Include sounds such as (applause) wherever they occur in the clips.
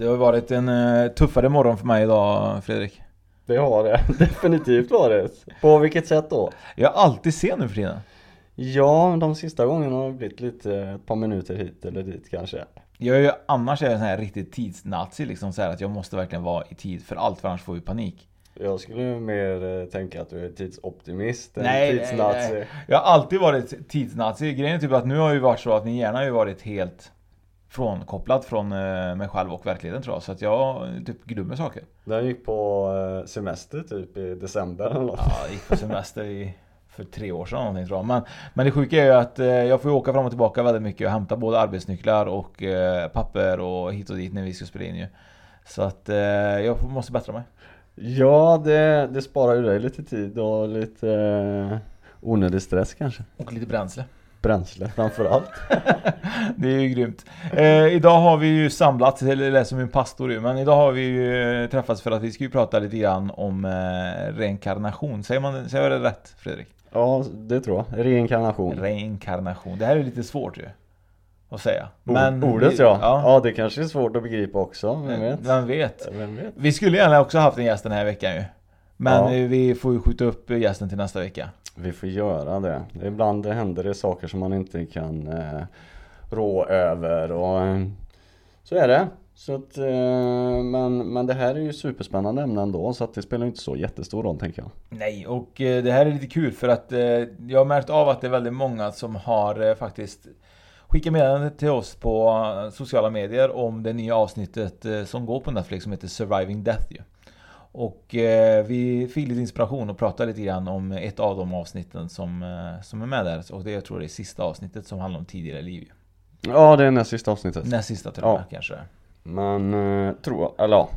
Det har varit en eh, tuffare morgon för mig idag Fredrik. Det har det (laughs) definitivt varit. På vilket sätt då? Jag är alltid sen nu för tiden. Ja, de sista gångerna har det blivit lite ett par minuter hit eller dit kanske. Jag är ju annars är jag en sån här riktig tidsnazi liksom så här att jag måste verkligen vara i tid för allt för annars får vi panik. Jag skulle mer eh, tänka att du är tidsoptimist än Nej, nej, tidsnazi. nej. Jag har alltid varit tidsnazi. Grejen är typ att nu har ju varit så att min hjärna har ju varit helt frånkopplad från eh, mig själv och verkligheten tror jag. Så att jag typ glömmer saker. Den gick på eh, semester typ i december eller något. Ja, jag gick på semester i, för tre år sedan någonting tror jag. Men, men det sjuka är ju att eh, jag får åka fram och tillbaka väldigt mycket och hämta både arbetsnycklar och papper och hit och dit när vi ska spela in ju. Så att jag måste bättra mig. Ja, det, det sparar ju dig lite tid och lite onödig stress kanske. Och lite bränsle. Bränsle framförallt. (laughs) det är ju grymt. Eh, idag har vi ju samlats, eller det som en pastor ju, men idag har vi ju eh, träffats för att vi ska ju prata lite grann om eh, reinkarnation. Säger, man, säger jag det rätt Fredrik? Ja, det tror jag. Reinkarnation. Reinkarnation. Det här är lite svårt ju. Att säga. Men, Ordet vi- ja. ja. ja. det kanske är svårt att begripa också. Vem vet? Vem vet? Vem vet? Vi skulle gärna också haft en gäst den här veckan ju. Men Ja. eh, vi får ju skjuta upp gästen till nästa vecka. Vi får göra det. Ibland händer det saker som man inte kan eh, rå över och eh, så är det. Så att, eh, men, men det här är ju superspännande ämnen ändå så att det spelar inte så jättestor roll tänker jag. Nej, och eh, det här är lite kul för att eh, jag har märkt av att det är väldigt många som har eh, faktiskt skickat meddelanden till oss på eh, sociala medier om det nya avsnittet eh, som går på Netflix som heter Surviving Death ju. Och eh, vi fick lite inspiration och pratade lite grann om ett av de avsnitten som, eh, som är med där. Och det jag tror det är sista avsnittet som handlar om tidigare liv. Ja det är näst sista avsnittet. Näst sista tror jag Ja. kanske. Men eh, tror jag, eller ja.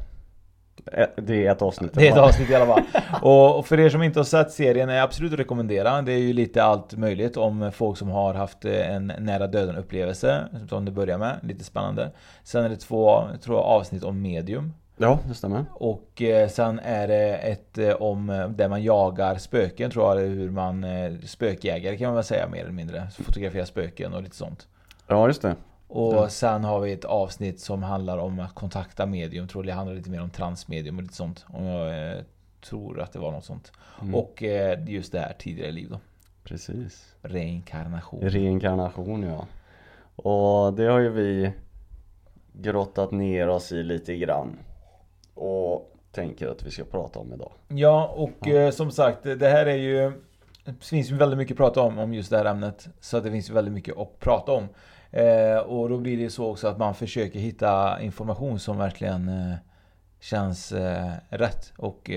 Eh, Det är ett avsnitt. Det är ett avsnitt i alla fall. (laughs) Och, för er som inte har sett serien är jag absolut att rekommendera. Det är ju lite allt möjligt om folk som har haft eh, en nära döden upplevelse. Som det börjar med, lite spännande. Sen är det två, tror jag, avsnitt om medium. Ja det stämmer. Och eh, sen är det ett eh, om eh, där man jagar spöken tror jag. Eller hur man, eh, spökjägare kan man väl säga mer eller mindre. Fotografera spöken och lite sånt. Ja just det. Och Ja. sen har vi ett avsnitt som handlar om att kontakta medium. Tror det handlar lite mer om transmedium och lite sånt. Om jag eh, tror att det var något sånt. Mm. Och just det här tidigare liv då. Precis. Reinkarnation. Reinkarnation ja. Och det har ju vi grottat ner oss i lite grann. Och tänker att vi ska prata om idag. Ja, och eh, som sagt, det här är ju... Det finns ju väldigt mycket att prata om, om just det här ämnet. Så det finns ju väldigt mycket att prata om. Eh, och då blir det så också att man försöker hitta information som verkligen eh, känns rätt och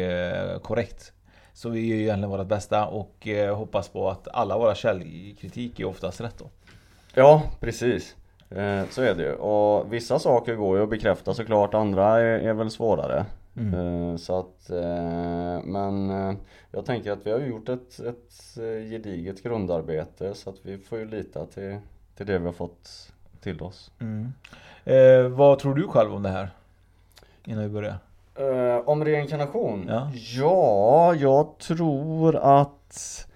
korrekt. Så vi gör ju egentligen vårt bästa och hoppas på att alla våra källkritik är oftast rätt då. Ja, precis. Eh, så är det ju. Och vissa saker går ju att bekräfta såklart, andra är, är väl svårare. Mm. Eh, så att, eh, men jag tänker att vi har gjort ett, ett gediget grundarbete så att vi får ju lita till, till det vi har fått till oss. Mm. Eh, vad tror du själv om det här? Innan vi börjar. Eh, om reinkarnation? Ja. ja, jag tror att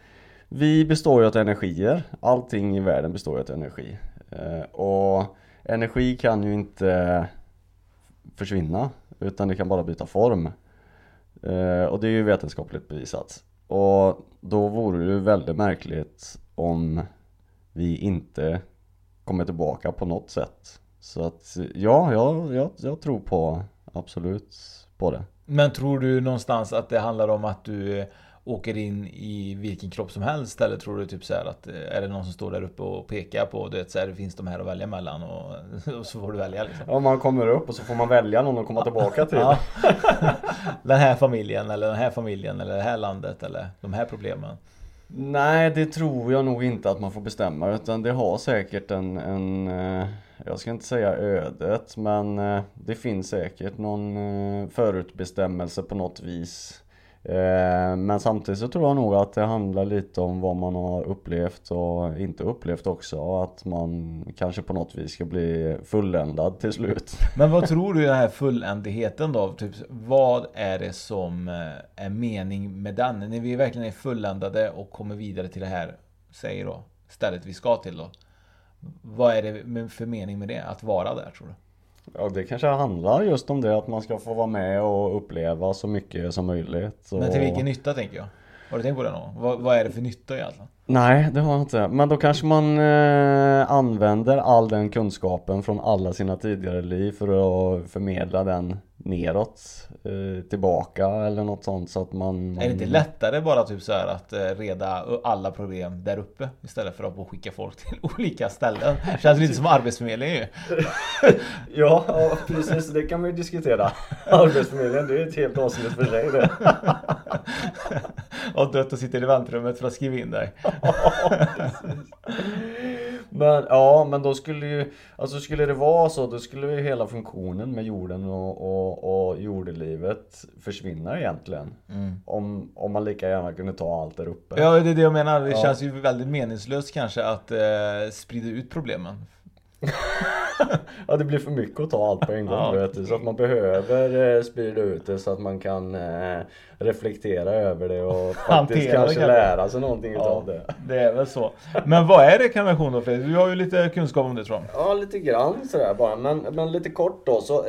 vi består ju av energier. Allting i världen består ju av energi. Eh, och energi kan ju inte försvinna utan det kan bara byta form. Eh, och det är ju vetenskapligt bevisat. Och då vore det ju väldigt märkligt om vi inte kommer tillbaka på något sätt. Så att ja, jag, jag, jag tror på absolut på det. Men tror du någonstans att det handlar om att du åker in i vilken kropp som helst? Eller tror du typ så att eh, är det någon som står där uppe och pekar på du vet, så här, det finns de här att välja mellan och, (laughs) och så får du välja liksom? Ja, man kommer upp och så får man välja någon att komma tillbaka till. (laughs) Ja. (laughs) den här familjen eller den här familjen eller det här landet eller de här problemen. Nej, det tror jag nog inte att man får bestämma utan det har säkert en, en eh, jag ska inte säga ödet, men eh, det finns säkert någon förutbestämmelse på något vis. Eh, men samtidigt så tror jag nog att det handlar lite om vad man har upplevt och inte upplevt också. Att man kanske på något vis ska bli fulländad till slut. (laughs) Men vad tror du den här fulländigheten då? Typ, vad är det som eh, är mening med den? När vi verkligen är fulländade och kommer vidare till det här, säg då, stället vi ska till då. Vad är det för mening med det? Att vara där tror du? Ja det kanske handlar just om det att man ska få vara med och uppleva så mycket som möjligt. Men till vilken nytta tänker jag? Har du tänkt på det någon vad, vad är det för nytta egentligen? Nej det har jag inte. Men då kanske man eh, använder all den kunskapen från alla sina tidigare liv för att förmedla den neråt eh, tillbaka eller något sånt så att man, man... Är det inte lättare bara typ så att eh, reda alla problem där uppe istället för att skicka folk till (laughs) olika ställen? Känns lite som arbetsförmedling ju. (laughs) ja, ja, precis. Det kan man ju diskutera. Arbetsförmedlingen, det är ett helt avsnitt för sig det. (laughs) och dött och sitter i väntrummet för att skriva in dig. Men ja, men då skulle ju, alltså skulle det vara så, då skulle ju hela funktionen med jorden och, och, och jordelivet försvinna egentligen. Mm. Om, om man lika gärna kunde ta allt där uppe. Ja, det är det jag menar. Det ja. känns ju väldigt meningslöst kanske att eh, sprida ut problemen. (laughs) ja det blir för mycket att ta allt på en gång ja. vet du. Så att man behöver eh, sprida ut det så att man kan eh, reflektera över det och (laughs) faktiskt kanske lära sig någonting ja, utav det. Det är väl så. Men vad är rekarnation då Fredrik? Du har ju lite kunskap om det tror jag. Ja lite grann sådär bara. Men, men lite kort då. Så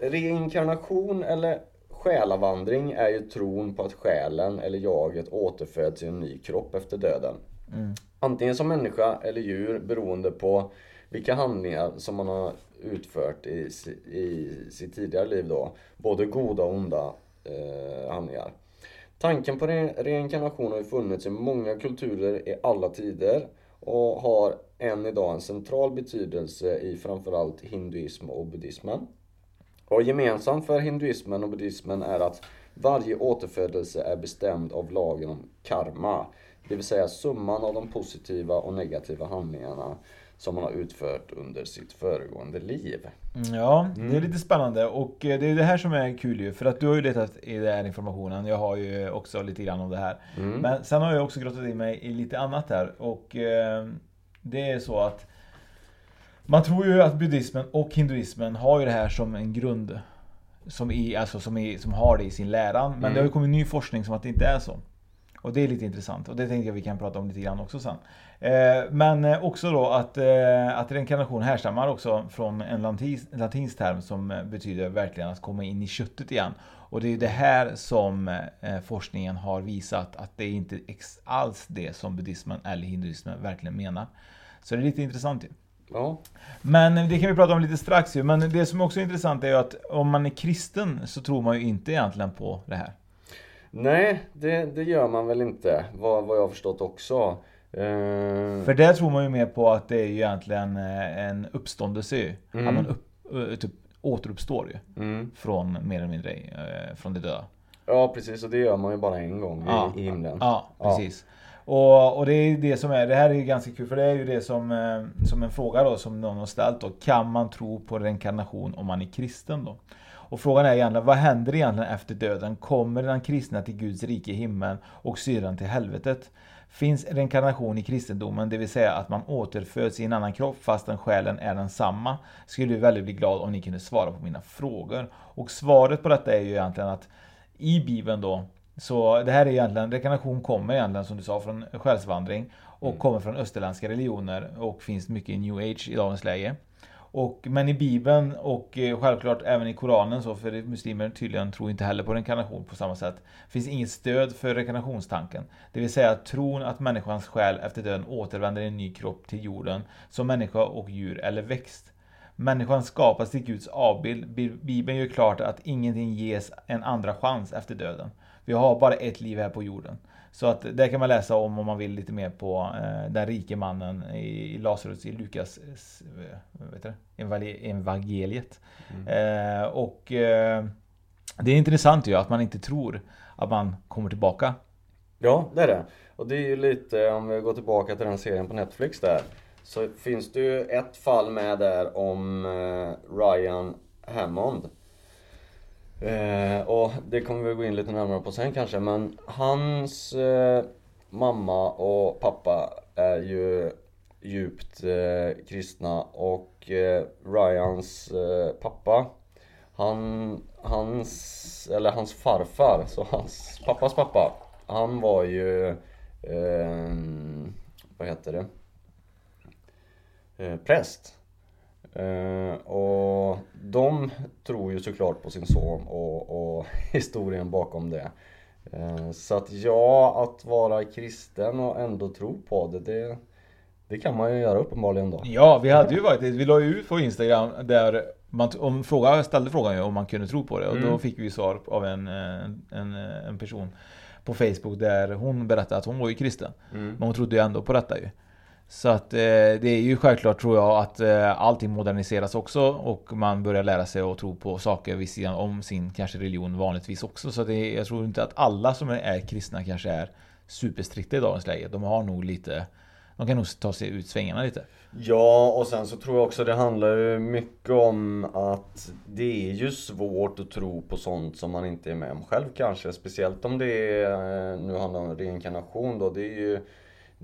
reinkarnation eller själavandring är ju tron på att själen eller jaget återföds i en ny kropp efter döden. Mm. Antingen som människa eller djur beroende på vilka handlingar som man har utfört i, i sitt tidigare liv då. Både goda och onda eh, handlingar. Tanken på re reinkarnation har ju funnits i många kulturer i alla tider och har än idag en central betydelse i framförallt hinduism och buddhismen. Och gemensamt för hinduismen och buddhismen är att varje återfödelse är bestämd av lagen om karma. Det vill säga summan av de positiva och negativa handlingarna som man har utfört under sitt föregående liv. Mm, ja, mm. det är lite spännande och eh, det är det här som är kul ju. För att du har ju letat i den här informationen. Jag har ju också lite grann om det här. Mm. Men sen har jag också grottat in mig i lite annat här. Och eh, det är så att man tror ju att buddhismen och hinduismen har ju det här som en grund. Som, i, alltså som, i, som har det i sin läran. Men mm. det har ju kommit ny forskning som att det inte är så. Och det är lite intressant och det tänkte jag vi kan prata om lite grann också sen. Eh, men eh, också då att, eh, att reinkarnation härstammar också från en latinsk, latinsk term som betyder verkligen att komma in i köttet igen. Och det är det här som forskningen har visat att det är inte alls det som buddhismen eller hinduismen verkligen menar. Så det är lite intressant ju. Ja. Men det kan vi prata om lite strax ju. Men det som också är intressant är ju att om man är kristen så tror man ju inte egentligen på det här. Nej, det, det gör man väl inte, vad, vad jag har förstått också. Uh... För där tror man ju mer på att det är ju egentligen eh, en uppståndelse mm. Att man upp, eh, typ återuppstår ju. Mm. Från mer eller mindre från det döda. Ja precis, och det gör man ju bara en gång ja. i, i himlen. Ja, precis. Ja. Och, och, det är det som är, det här är ju ganska kul för det är ju det som, som en fråga då som någon har ställt då. Kan man tro på reinkarnation om man är kristen då? Och frågan är egentligen, vad händer egentligen efter döden? Kommer den kristna till Guds rike i himlen och syran till helvetet? Finns reinkarnation i kristendomen, det vill säga att man återföds i en annan kropp fastän själen är densamma? Skulle väldigt bli glad om ni kunde svara på mina frågor. Och svaret på detta är ju egentligen att i Bibeln då, så det här är egentligen, reinkarnation kommer egentligen som du sa från själsvandring och Mm. kommer från österländska religioner och finns mycket i new age i dagens läge. Och, men i Bibeln och eh, självklart även i Koranen så, för muslimer tydligen tror inte heller på reinkarnation på samma sätt, finns inget stöd för reinkarnationstanken. Det vill säga tron att människans själ efter döden återvänder i en ny kropp till jorden som människa och djur eller växt. Människan skapas till Guds avbild. Bibeln gör klart att ingenting ges en andra chans efter döden. Vi har bara ett liv här på jorden. Så att det kan man läsa om om man vill lite mer på eh, den rike mannen i, i Lazarus i Lukas eh, heter det? Evangel- evangeliet. Eh, och eh, det är intressant ju att man inte tror att man kommer tillbaka. Ja, det är det. Och det är ju lite, om vi går tillbaka till den serien på Netflix där. Så finns det ju ett fall med där om eh, Ryan Hammond. Eh, och det kommer vi gå in lite närmare på sen kanske, men hans eh, mamma och pappa är ju djupt eh, kristna och eh, Ryans eh, pappa han, hans, eller hans farfar, så hans pappas pappa Han var ju, eh, vad heter det? Eh, präst Eh, och de tror ju såklart på sin son och, och (laughs) historien bakom det. Eh, så att ja, att vara kristen och ändå tro på det, det, det kan man ju göra uppenbarligen då. Ja, vi hade ju varit Vi la ju ut på Instagram där man om fråga, ställde frågan ju om man kunde tro på det och då Mm. fick vi svar av en, eh, en, en person på Facebook där hon berättade att hon var ju kristen. Mm. Men hon trodde ju ändå på detta ju. Så att eh, det är ju självklart tror jag att eh, allting moderniseras också och man börjar lära sig att tro på saker vid sidan om sin kanske religion vanligtvis också. Så det, jag tror inte att alla som är kristna kanske är superstrikta i dagens läge. De har nog lite De kan nog ta sig ut svängarna lite. Ja, och sen så tror jag också det handlar ju mycket om att det är ju svårt att tro på sånt som man inte är med om själv kanske. Speciellt om det är, eh, nu handlar om reinkarnation då, det är ju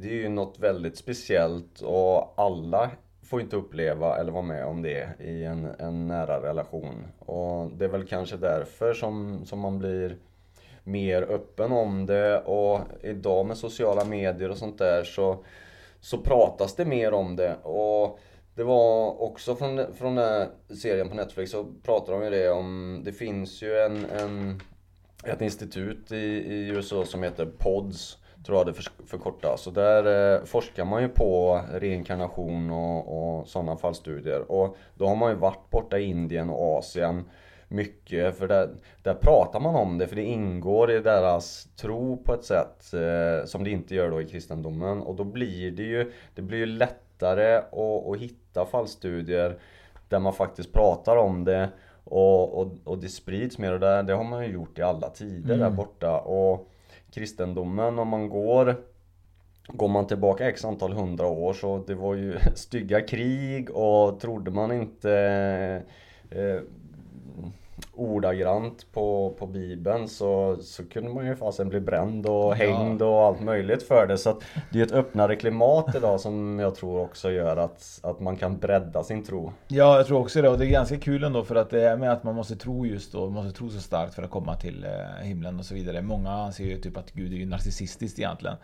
det är ju något väldigt speciellt och alla får inte uppleva eller vara med om det i en, en nära relation. Och det är väl kanske därför som, som man blir mer öppen om det och idag med sociala medier och sånt där så, så pratas det mer om det. Och det var också från, från den här serien på Netflix så pratade de ju det om, det finns ju en, en ett institut i, i USA som heter PODS tror jag det för, förkortas. Så där eh, forskar man ju på reinkarnation och, och sådana fallstudier. Och då har man ju varit borta i Indien och Asien mycket. För där, där pratar man om det för det ingår i deras tro på ett sätt eh, som det inte gör då i kristendomen. Och då blir det ju, det blir ju lättare att, att hitta fallstudier där man faktiskt pratar om det och, och, och det sprids mer och det, det har man ju gjort i alla tider Mm. där borta. Och kristendomen om man går Går man tillbaka x antal hundra år så det var ju (laughs) stygga krig och trodde man inte eh, ordagrant på, på bibeln så, så kunde man ju fasen bli bränd och hängd och allt möjligt för det. Så det är ett öppnare klimat idag som jag tror också gör att, att man kan bredda sin tro. Ja, jag tror också det. Och det är ganska kul ändå för att det är med att man måste tro just då, måste tro så starkt för att komma till eh, himlen och så vidare. Många anser ju typ att Gud är ju narcissistiskt egentligen.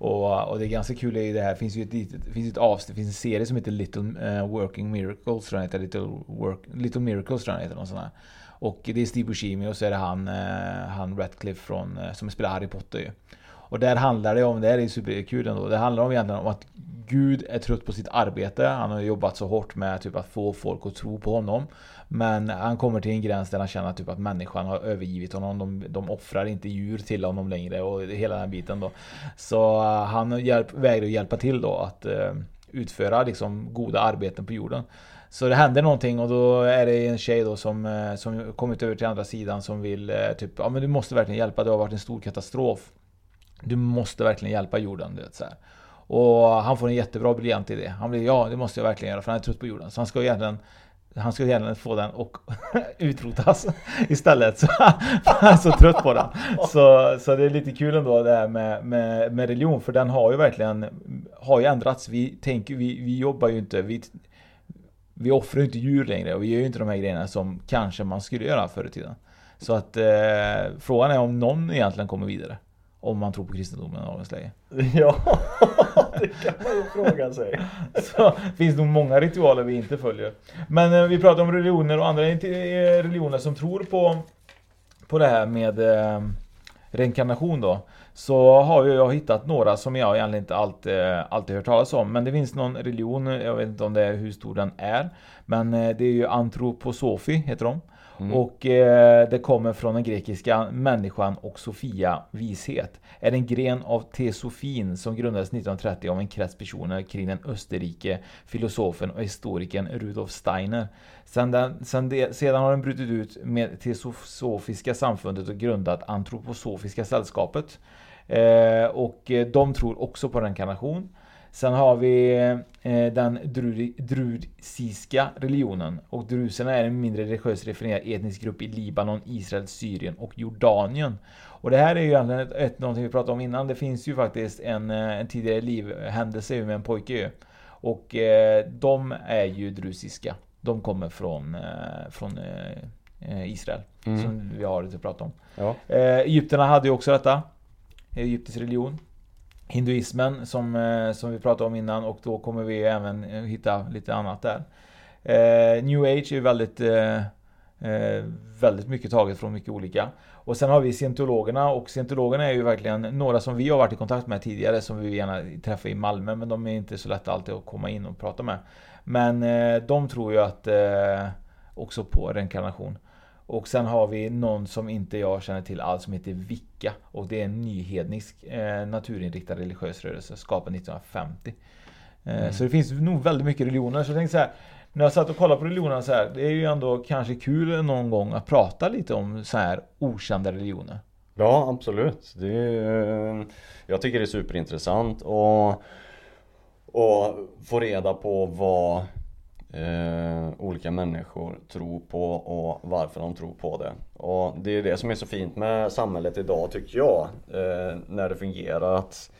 Och, och det är ganska kul i det här, finns ju ett, det finns ett avsnitt, finns en serie som heter Little eh, Working Miracles, tror jag heter. Little, work, Little Miracles tror jag heter, någon sån här. Och det är Steve Buscemi och så är det han, eh, han Ratcliffe från, eh, som spelar Harry Potter ju. Och där handlar det om, det här är superkul ändå, det handlar om egentligen om att Gud är trött på sitt arbete. Han har jobbat så hårt med typ att få folk att tro på honom. Men han kommer till en gräns där han känner typ att människan har övergivit honom. De, de offrar inte djur till honom längre och hela den biten då. Så eh, han hjälp, vägrar att hjälpa till då att utföra liksom goda arbeten på jorden. Så det händer någonting och då är det en tjej då som, eh, som kommit över till andra sidan som vill eh, typ, ja men du måste verkligen hjälpa, det har varit en stor katastrof. Du måste verkligen hjälpa jorden, du vet så här. Och han får en jättebra briljant idé. Han blir ja, det måste jag verkligen göra för han är trött på jorden. Så han ska egentligen Han skulle gärna få den och (laughs) utrotas (laughs) istället. Så (laughs) han är så trött på den. Så, så det är lite kul ändå det här med, med, med religion. För den har ju verkligen har ju ändrats. Vi, tänker, vi, vi jobbar ju inte. Vi, vi offrar ju inte djur längre och vi gör ju inte de här grejerna som kanske man skulle göra förr i tiden. Så att eh, frågan är om någon egentligen kommer vidare. Om man tror på kristendomen i dagens läge. (laughs) Ja, (laughs) det kan man ju fråga sig. (laughs) Så finns nog många ritualer vi inte följer. Men eh, vi pratar om religioner och andra eh, religioner som tror på, på det här med eh, reinkarnation då. Så har jag hittat några som jag egentligen inte alltid, alltid hört talas om. Men det finns någon religion, jag vet inte om det är hur stor den är. Men eh, det är ju antroposofi, heter de. Mm. Och eh, det kommer från den grekiska människan och Sofia, vishet. Är en gren av teosofin som grundades 1930 av en krets personer kring den österrike filosofen och historikern Rudolf Steiner. Sedan, den, sedan, det, sedan har den brutit ut med teosofiska samfundet och grundat antroposofiska sällskapet. Eh, och eh, de tror också på reinkarnation. Sen har vi eh, den drusiska religionen. Och druserna är en mindre religiöst refererad etnisk grupp i Libanon, Israel, Syrien och Jordanien. Och det här är ju egentligen ett, ett, någonting vi pratade om innan. Det finns ju faktiskt en, en tidigare livhändelse med en pojke Och eh, de är ju drusiska. De kommer från, eh, från eh, Israel. Mm. Som vi har lite att prata om. Ja. Egypterna hade ju också detta. Egyptisk religion hinduismen som, eh, som vi pratade om innan och då kommer vi även eh, hitta lite annat där. Eh, New Age är väldigt, eh, väldigt mycket taget från mycket olika. Och sen har vi scientologerna och scientologerna är ju verkligen några som vi har varit i kontakt med tidigare som vi gärna träffar i Malmö men de är inte så lätta alltid att komma in och prata med. Men de tror ju att också på reinkarnation. Och sen har vi någon som inte jag känner till alls som heter Vicka. Och det är en nyhednisk eh, naturinriktad religiös rörelse skapad 1950. Eh, mm. Så det finns nog väldigt mycket religioner. Så jag tänkte så här, när jag satt och kollade på religionerna så här, det är ju ändå kanske kul någon gång att prata lite om så här okända religioner. Ja, absolut. Det är, jag tycker det är superintressant och, och få reda på vad eh, olika människor tror på och varför de tror på det. Och det är det som är så fint med samhället idag tycker jag. Eh, när det fungerar att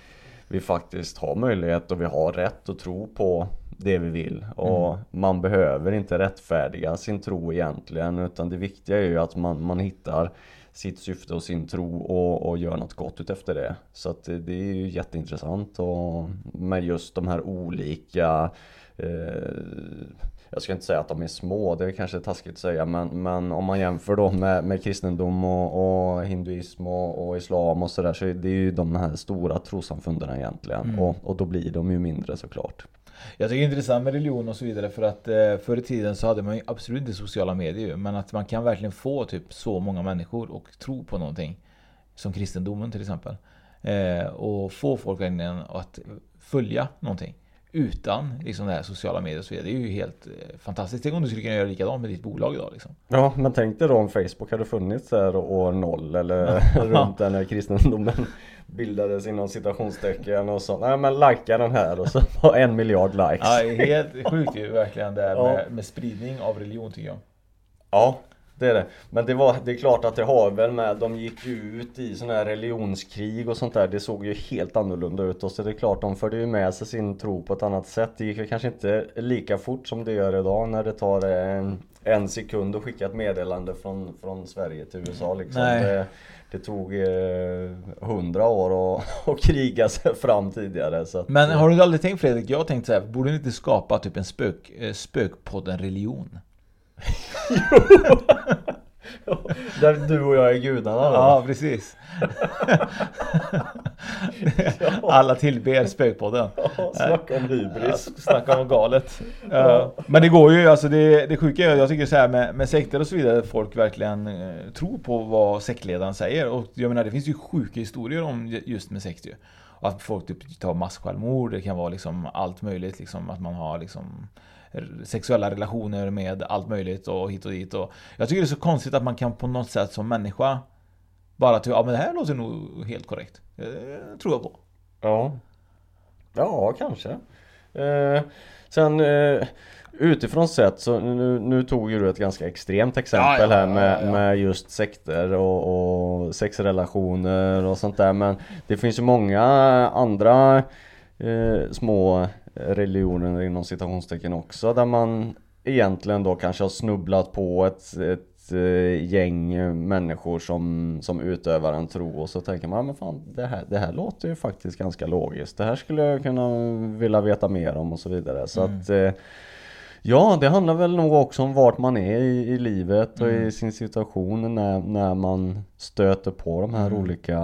vi faktiskt har möjlighet och vi har rätt att tro på det vi vill. Och mm. man behöver inte rättfärdiga sin tro egentligen utan det viktiga är ju att man, man hittar sitt syfte och sin tro och, och gör något gott utefter det. Så att det, är ju jätteintressant och med just de här olika jag ska inte säga att de är små, det är kanske taskigt att säga men, men om man jämför då med, med kristendom och, och hinduism och, och, islam och sådär så är det ju de här stora trossamfunden egentligen mm. och, och då blir de ju mindre såklart. Jag tycker det är intressant med religion och så vidare för att eh, förr i tiden så hade man ju absolut inte sociala medier men att man kan verkligen få typ så många människor och tro på någonting som kristendomen till exempel eh, och få folk att följa någonting utan liksom det här sociala medier och så vidare. Det är ju helt eh, fantastiskt. Tänk om du skulle kunna göra likadant med ditt bolag idag liksom. Ja, men tänk dig då om Facebook hade funnits där år noll eller (laughs) (laughs) runt där när kristendomen bildades inom citationstecken och så. Nej men likea den här och så (laughs) var en miljard likes. Ja, helt sjukt ju verkligen det här ja. med, med spridning av religion tycker jag. Ja, det är det. Men det, var, det är klart att det har väl med, de gick ju ut i sådana här religionskrig och sånt där. Det såg ju helt annorlunda ut och så det är klart de förde ju med sig sin tro på ett annat sätt. Det gick ju kanske inte lika fort som det gör idag när det tar en, en sekund att skicka ett meddelande från, från Sverige till USA liksom. Det, det, tog eh, hundra år att, (laughs) att kriga sig fram tidigare. Att, Men har du aldrig tänkt Fredrik? Jag har tänkt så här, borde ni inte skapa typ en spök, eh, Där du och jag är gudarna då. Ja, precis. (laughs) Alla tillber spökpodden. Ja, snacka om hybris. snacka om galet. Ja. Men det går ju, alltså det, det sjuka är, jag tycker så här med, med sekter och så vidare, folk verkligen eh, tror på vad sektledaren säger. Och jag menar, det finns ju sjuka historier om just med sekt ju. Att folk typ tar massjälvmord, det kan vara liksom allt möjligt liksom, att man har liksom sexuella relationer med allt möjligt och hit och dit. Och jag tycker det är så konstigt att man kan på något sätt som människa bara tycka ja men det här låter nog helt korrekt. Det tror jag på. Ja. Ja, kanske. Eh, sen, eh, Utifrån sett så nu, nu tog ju du ett ganska extremt exempel Ja, ja, här med, ja, med just sekter och, och sexrelationer och sånt där men det finns ju många andra eh, små religioner inom citationstecken också där man egentligen då kanske har snubblat på ett, ett eh, gäng människor som, som utövar en tro och så tänker man men fan det här, det här låter ju faktiskt ganska logiskt. Det här skulle jag kunna vilja veta mer om och så vidare. Så Mm. att eh, Ja, det handlar väl nog också om vart man är i, i livet och Mm. i sin situation när, när man stöter på de här Mm. olika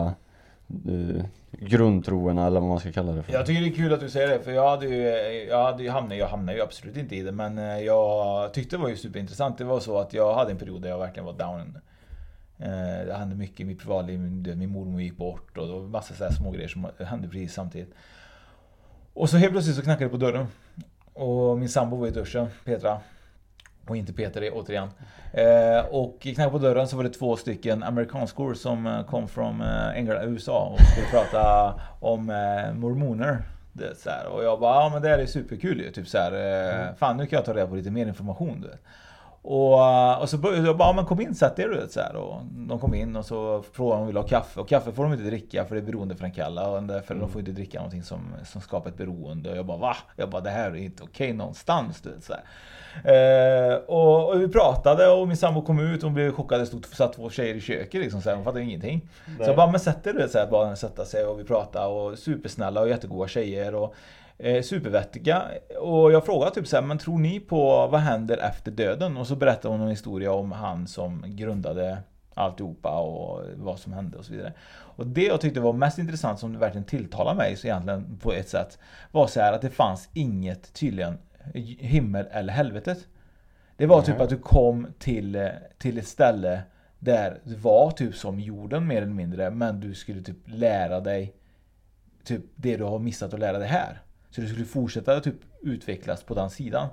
eh, grundtroerna eller vad man ska kalla det för. Jag tycker det är kul att du säger det, för jag hade ju, jag hade ju hamnat, jag hamnade ju absolut inte i det, men eh, jag tyckte det var ju superintressant. Det var så att jag hade en period där jag verkligen var down. Eh, det hände mycket i mitt privatliv, min, min mormor gick bort och det var massa så här små grejer som hände precis samtidigt. Och så helt plötsligt så knackade det på dörren. Och min sambo var i duschen, Petra. Och inte Peter återigen. Eh, och knackade på dörren så var det två stycken amerikanskor som eh, kom från eh, England, USA och skulle prata om eh, mormoner. Det, så här. Och jag bara, ja men det här är superkul ju. Typ så här, eh, fan nu kan jag ta reda på lite mer information. Du. Och, och så började jag bara, ja, men kom in sätt er du så här. Och de kom in och så frågade de om de ville ha kaffe. Och kaffe får de inte dricka för det är beroendeframkalla. Och därför de får inte dricka någonting som, som skapar ett beroende. Och jag bara va? Jag bara det här är inte okej någonstans. Du så här. Eh, och, och vi pratade och min sambo kom ut och hon blev chockad. Det stod satt två tjejer i köket liksom. Så här, hon fattade ingenting. Så jag bara, men sätt er du så här, bara sätta sig och vi pratade. Och supersnälla och jättegoda tjejer. Och, eh, supervettiga. Och jag frågade typ så här, men tror ni på vad händer efter döden? Och så berättade hon en historia om han som grundade alltihopa och vad som hände och så vidare. Och det jag tyckte var mest intressant som verkligen tilltalade mig så egentligen på ett sätt var så här att det fanns inget tydligen himmel eller helvetet. Det var typ Nej. att du kom till, till ett ställe där det var typ som jorden mer eller mindre men du skulle typ lära dig typ det du har missat att lära dig här. Så du skulle fortsätta typ utvecklas på den sidan.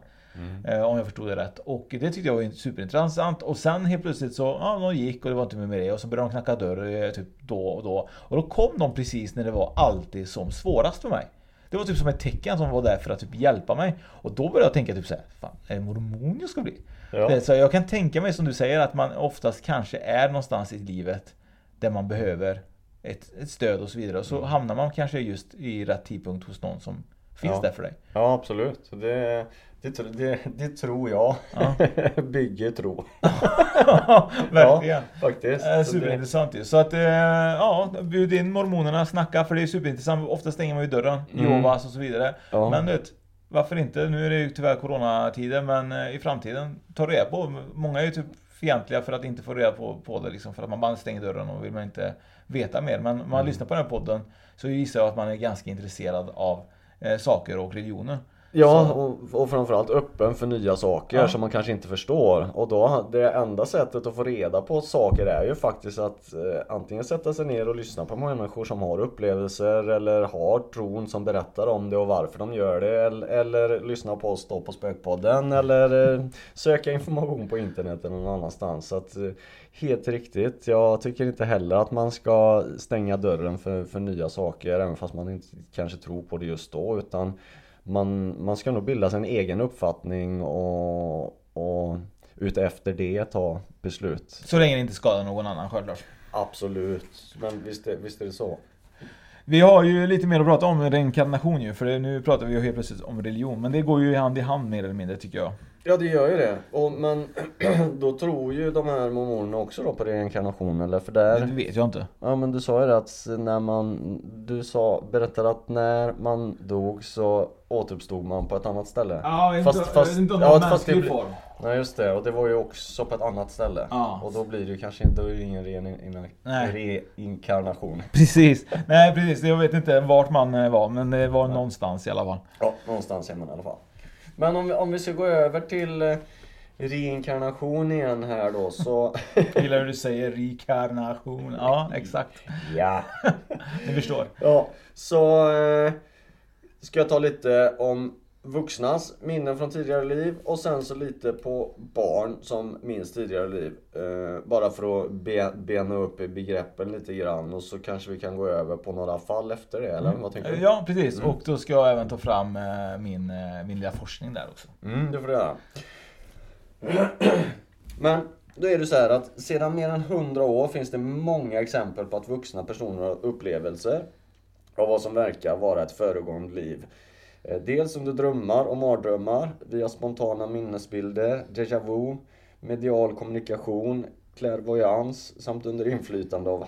Eh, om jag förstod det rätt. Och det tyckte jag var superintressant. Och sen helt plötsligt så, ja de gick och det var inte mer med det. Och så började de knacka dörr eh, typ då och då. Och då kom de precis när det var alltid som svårast för mig. Det var typ som ett tecken som var där för att typ hjälpa mig. Och då började jag tänka typ såhär, fan är det mormon jag ska bli? Ja. Så jag kan tänka mig som du säger att man oftast kanske är någonstans i livet där man behöver ett, ett stöd och så vidare. Och så hamnar man kanske just i rätt tidpunkt hos någon som finns Ja. där för dig. Ja absolut, det, det, det, det tror jag Ja. (laughs) bygger tro. (laughs) Verkligen. Ja, faktiskt. Eh, superintressant ju. Så att, eh, ja, bjud in mormonerna, snacka för det är superintressant. Ofta stänger man ju dörren, Mm. Och så vidare. Ja. Men vet, varför inte? Nu är det ju tyvärr coronatider, men eh, i framtiden, ta reda på. Många är ju typ fientliga för att inte få reda på, på det liksom, för att man bara stänger dörren och vill man inte veta mer. Men om man Mm. lyssnar på den här podden så gissar jag att man är ganska intresserad av eh, saker och religioner. Ja, Så- och, och framförallt öppen för nya saker Ja. som man kanske inte förstår. Och då, det enda sättet att få reda på saker är ju faktiskt att eh, antingen sätta sig ner och lyssna på människor som har upplevelser eller har tron som berättar om det och varför de gör det. Eller, eller lyssna på oss då på Spökpodden eller eh, söka information på internet eller någon annanstans. Så att, eh, helt riktigt, jag tycker inte heller att man ska stänga dörren för, för nya saker även fast man inte kanske tror på det just då. Utan man, man ska nog bilda sig en egen uppfattning och, och utefter det ta beslut. Så länge det inte skadar någon annan självklart. Absolut, men visst är, visst är det så. Vi har ju lite mer att prata om reinkarnation ju, för nu pratar vi ju helt plötsligt om religion. Men det går ju hand i hand mer eller mindre tycker jag. Ja det gör ju det. Och, men (clears throat) då tror ju de här mormonerna också då på reinkarnation eller? För där... Det vet jag inte. Ja men du sa ju det att när man, du sa, berättade att när man dog så återuppstod man på ett annat ställe. Ja, Fast- inte, fast- inte ja, fast det form. Nej just det, och det var ju också på ett annat ställe. Ja. Och då blir det ju kanske inte, det ingen rein- Nej. reinkarnation. (laughs) Precis. Nej precis, jag vet inte vart man eh, var, men det var någonstans i alla fall. Ja, någonstans är man i alla fall. Men om om vi ska gå över till eh, reinkarnation igen här då så... (laughs) Gillar hur du säger rekarnation. Ja, exakt. ja. (laughs) Ni förstår. Ja, så eh, ska jag ta lite om vuxnas minnen från tidigare liv och sen så lite på barn som minns tidigare liv. Eh, bara för att be, bena upp i begreppen lite grann och så kanske vi kan gå över på några fall efter det eller vad tänker du? Ja precis och då ska jag även ta fram eh, min, eh, min lilla forskning där också. Mm, det får du göra. Men då är det så här att sedan mer än 100 år finns det många exempel på att vuxna personer har upplevelser av vad som verkar vara ett föregående liv. Eh, dels under drömmar och mardrömmar, via spontana minnesbilder, déjà vu, medial kommunikation, clairvoyance samt under inflytande av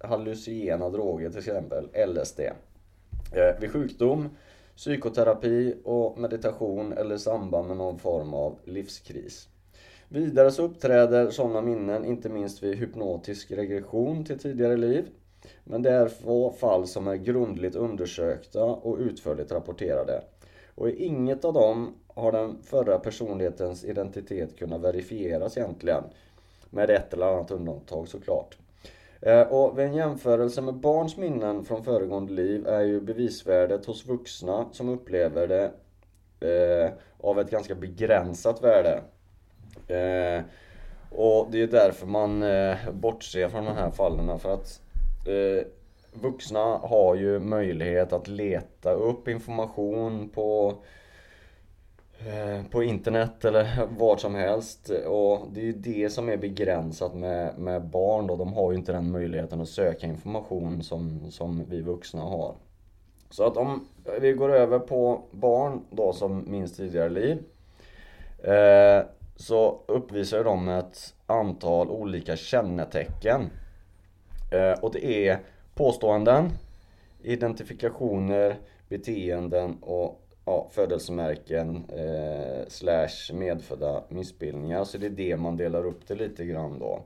hallucinogena droger, till exempel LSD. Eh, vid sjukdom, psykoterapi och meditation eller samband med någon form av livskris. Vidare så uppträder sådana minnen inte minst vid hypnotisk regression till tidigare liv. Men det är få fall som är grundligt undersökta och utförligt rapporterade. Och i inget av dem har den förra personlighetens identitet kunnat verifieras egentligen. Med ett eller annat undantag såklart. Eh, och vid en jämförelse med barns minnen från föregående liv är ju bevisvärdet hos vuxna som upplever det eh, av ett ganska begränsat värde. Eh, och det är därför man eh, bortser från de här fallen för att eh, vuxna har ju möjlighet att leta upp information på eh, på internet eller vad som helst och det är ju det som är begränsat med, med barn då. De har ju inte den möjligheten att söka information som, som vi vuxna har. Så att om vi går över på barn då som minns tidigare liv. Eh, så uppvisar ju de ett antal olika kännetecken. Eh, och det är påståenden, identifikationer, beteenden och ja, födelsemärken eh, slash medfödda missbildningar. Så det är det man delar upp det lite grann då.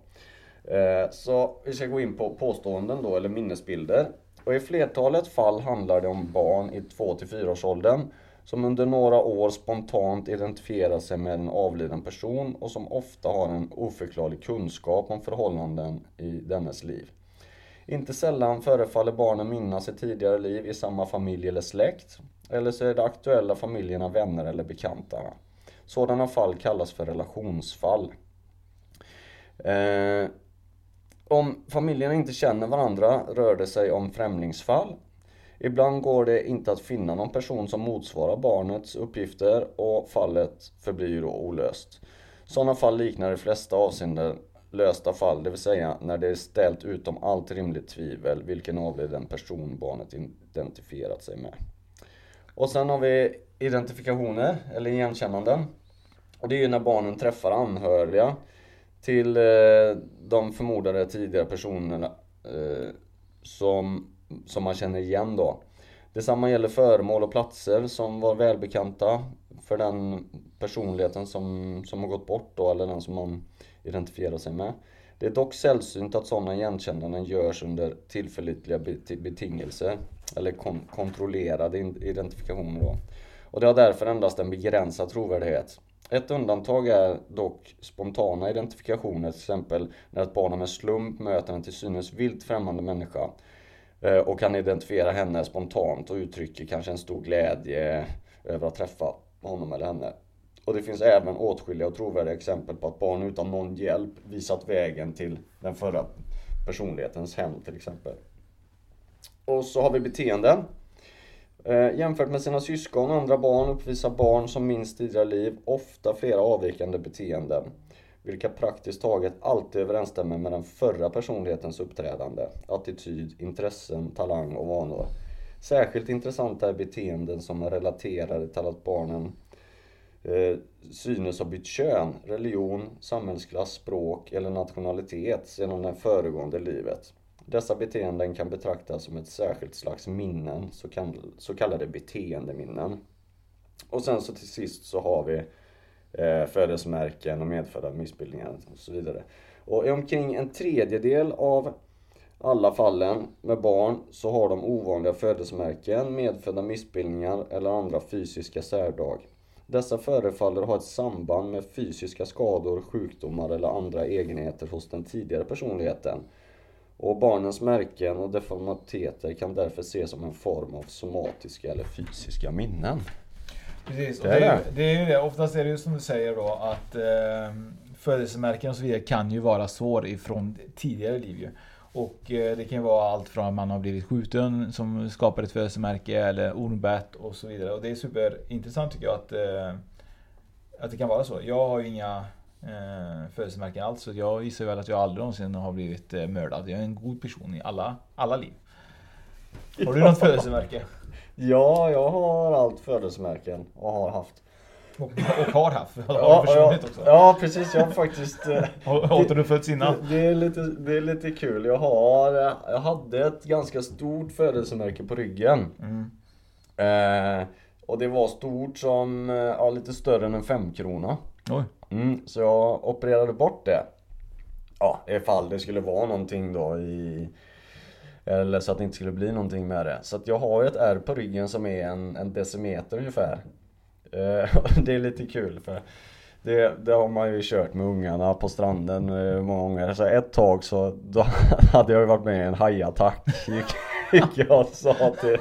Eh, så vi ska gå in på påståenden då, eller minnesbilder. Och i flertalet fall handlar det om barn i 2-4 års åldern som under några år spontant identifierar sig med en avliden person och som ofta har en oförklarlig kunskap om förhållanden i dennes liv. Inte sällan förefaller barnen minnas ett tidigare liv i samma familj eller släkt. Eller så är det aktuella familjerna vänner eller bekanta. Sådana fall kallas för relationsfall. Eh, om familjerna inte känner varandra rör det sig om främlingsfall. Ibland går det inte att finna någon person som motsvarar barnets uppgifter och fallet förblir då olöst. Sådana fall liknar i de flesta avseenden lösta fall, det vill säga när det är ställt utom allt rimligt tvivel vilken avliden person barnet identifierat sig med. Och sen har vi identifikationer, eller igenkännanden. Och det är ju när barnen träffar anhöriga till eh, de förmodade tidigare personerna eh, som, som man känner igen då. Detsamma gäller föremål och platser som var välbekanta för den personligheten som, som har gått bort då, eller den som man identifiera sig med. Det är dock sällsynt att sådana igenkännanden görs under tillförlitliga betingelser, eller kon kontrollerade identifikationer då. Och det har därför endast en begränsad trovärdighet. Ett undantag är dock spontana identifikationer, till exempel när ett barn med slump möter en till synes vilt främmande människa eh, och kan identifiera henne spontant och uttrycker kanske en stor glädje över att träffa honom eller henne. Och det finns även åtskilliga och trovärdiga exempel på att barn utan någon hjälp visat vägen till den förra personlighetens hem till exempel. Och så har vi beteenden. Eh, jämfört med sina syskon och andra barn uppvisar barn som minns tidigare liv ofta flera avvikande beteenden. Vilka praktiskt taget alltid överensstämmer med den förra personlighetens uppträdande, attityd, intressen, talang och vanor. Särskilt intressanta är beteenden som är relaterade till att barnen Eh, synes ha bytt kön, religion, samhällsklass, språk eller nationalitet sedan det föregående livet. Dessa beteenden kan betraktas som ett särskilt slags minnen, så, kallade beteendeminnen. Och sen så till sist så har vi eh, födelsemärken och medfödda missbildningar och så vidare. Och i omkring en tredjedel av alla fallen med barn så har de ovanliga födelsemärken, medfödda missbildningar eller andra fysiska särdrag. Dessa förefaller ha ett samband med fysiska skador, sjukdomar eller andra egenheter hos den tidigare personligheten. Och barnens märken och deformiteter kan därför ses som en form av somatiska eller fysiska minnen. Precis, Det är det, det. ju- det är ju det. Oftast är det ju som du säger då att eh, födelsemärken och så vidare kan ju vara svår ifrån tidigare liv ju. Och eh, det kan vara allt från att man har blivit skjuten som skapar ett födelsemärke eller ormbett och så vidare. Och det är superintressant tycker jag att, eh, att det kan vara så. Jag har ju inga eh, födelsemärken alls så jag gissar väl att jag aldrig någonsin har blivit eh, mördad. Jag är en god person i alla, alla liv. Har du något (laughs) födelsemärke? Ja, jag har allt födelsemärken och har haft. Och, och har haft? Har Ja, försvunnit ja, också? ja precis, jag har faktiskt... eh, (laughs) Har har du fötts innan? Det, det, är lite, det är lite kul. Jag har, jag hade ett ganska stort födelsemärke på ryggen. Mm. Eh, och det var stort som, eh, ja lite större än en femkrona. Oj. Mm, så jag opererade bort det. Ja, ifall det skulle vara någonting då i... Eller så att det inte skulle bli någonting med det. Så att jag har ju ett ärr på ryggen som är en, en decimeter ungefär. Eh, (laughs) det är lite kul för det, det har man ju kört med ungarna på stranden eh, många gånger. Så ett tag så då (laughs) hade jag ju varit med i en hajattack. Gick, (laughs) gick jag och sa till,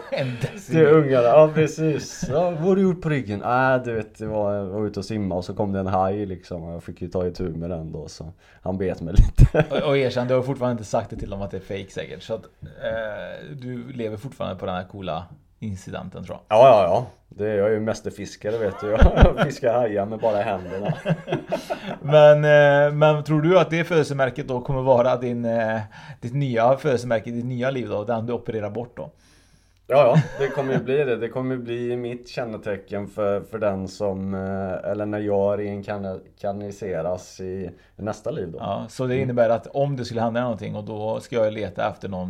till ungarna, ja precis. Ja, vad har du gjort på ryggen? Nej du vet, det var, jag var ute och simma och så kom det en haj liksom. Och jag fick ju ta itu med den då så han bet mig lite. Och, och erkänn, du har fortfarande inte sagt det till dem att det är fake säkert. Så att eh, du lever fortfarande på den här coola incidenten tror jag. Ja, ja, ja. Det är, jag är ju mästerfiskare vet du. Jag (laughs) fiskar hajar med bara händerna. (laughs) Men, eh, men tror du att det födelsemärket då kommer vara din, eh, ditt nya födelsemärke i ditt nya liv då? Den du opererar bort då? Ja, ja, det kommer ju bli det. Det kommer ju bli mitt kännetecken för, för den som, eh, eller när jag reinkarniseras i nästa liv då. Ja, så det innebär att om det skulle hända någonting och då ska jag leta efter någon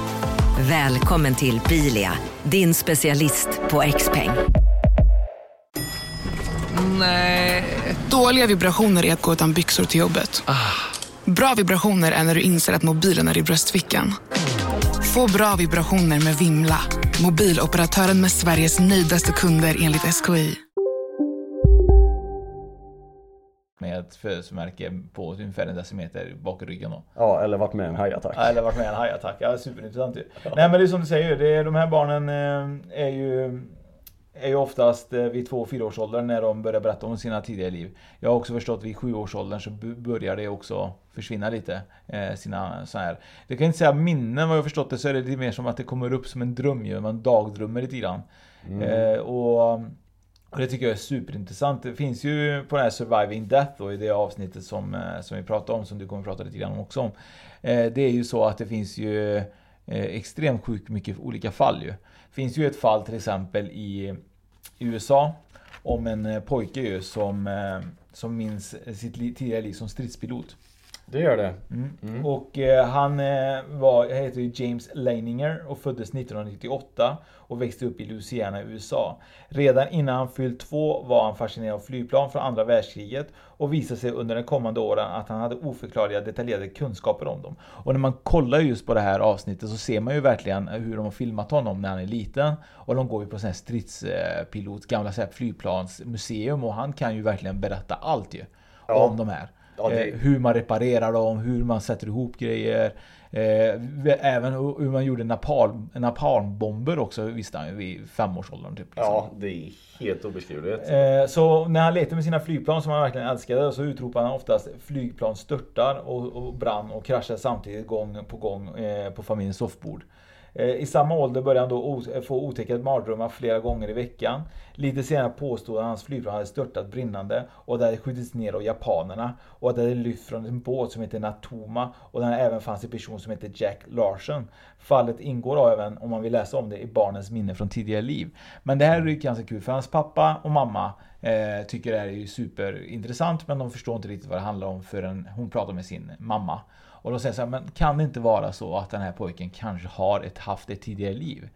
Välkommen till Bilia, din specialist på XPeng. Nej. Dåliga vibrationer är att gå utan byxor till jobbet. Bra vibrationer är när du inser att mobilen är i bröstfickan. Få bra vibrationer med Vimla. Mobiloperatören med Sveriges nöjdaste kunder enligt SKI. Med ett födelsemärke på ungefär en decimeter bak i ryggen då. Ja, eller varit med i en hajattack. Ja, Eller varit med i en hajattack. Ja, superintressant ju. Nej men det är som du säger, det är, de här barnen eh, är ju är ju oftast eh, vid två fyraårsåldern när de börjar berätta om sina tidigare liv. Jag har också förstått vid sjuårsåldern så b- börjar det också försvinna lite. Eh, sina så här. Det kan inte säga minnen vad jag har förståt det så är det lite mer som att det kommer upp som en dröm ju. Man dagdrömmer lite grann. Mm. Eh, och, och det tycker jag är superintressant. Det finns ju på det här Surviving Death då, i det avsnittet som, eh, som vi pratade om, som du kommer prata lite grann om också om. Eh, det är ju så att det finns ju eh, extremt sjukt mycket olika fall ju. Det finns ju ett fall till exempel i USA om en eh, pojke ju som, eh, som minns sitt tidigare liv som stridspilot. Det gör det. Mm. Och eh, han eh, var, heter James Leininger och föddes 1998 och växte upp i Louisiana i USA. Redan innan han fyllt två var han fascinerad av flygplan från andra världskriget och visade sig under de kommande åren att han hade oförklarliga detaljerade kunskaper om dem. Och när man kollar just på det här avsnittet så ser man ju verkligen hur de har filmat honom när han är liten. Och de går ju på sån här stridspilot, gamla så här flygplansmuseum och han kan ju verkligen berätta allt ju. Ja. Om de här. Ja, det- Eh, hur man reparerar dem, hur man sätter ihop grejer. Eh, även hur man gjorde napalm, napalmbomber också visste han ju vid femårsåldern. Typ, liksom. Ja, det är helt obeskrivligt. Eh, Så när han lekte med sina flygplan som han verkligen älskade så utropade han oftast flygplan störtar och, och brann och kraschade samtidigt gång på gång eh, på familjens soffbord. Eh, I samma ålder började han då eh, få otäcka mardrömmar flera gånger i veckan. Lite senare påstod han att hans flygplan hade störtat brinnande och det hade skjutits ner av japanerna och att det hade lyft från en båt som heter Natoma och där även fanns en person som heter Jack Larsen. Fallet ingår då även, om man vill läsa om det, i barnens minne från tidigare liv. Men det här är ju ganska kul för hans pappa och mamma eh, tycker det här är superintressant men de förstår inte riktigt vad det handlar om förrän hon pratar med sin mamma. Och de säger så här, men kan det inte vara så att den här pojken kanske har ett, haft ett tidigare liv?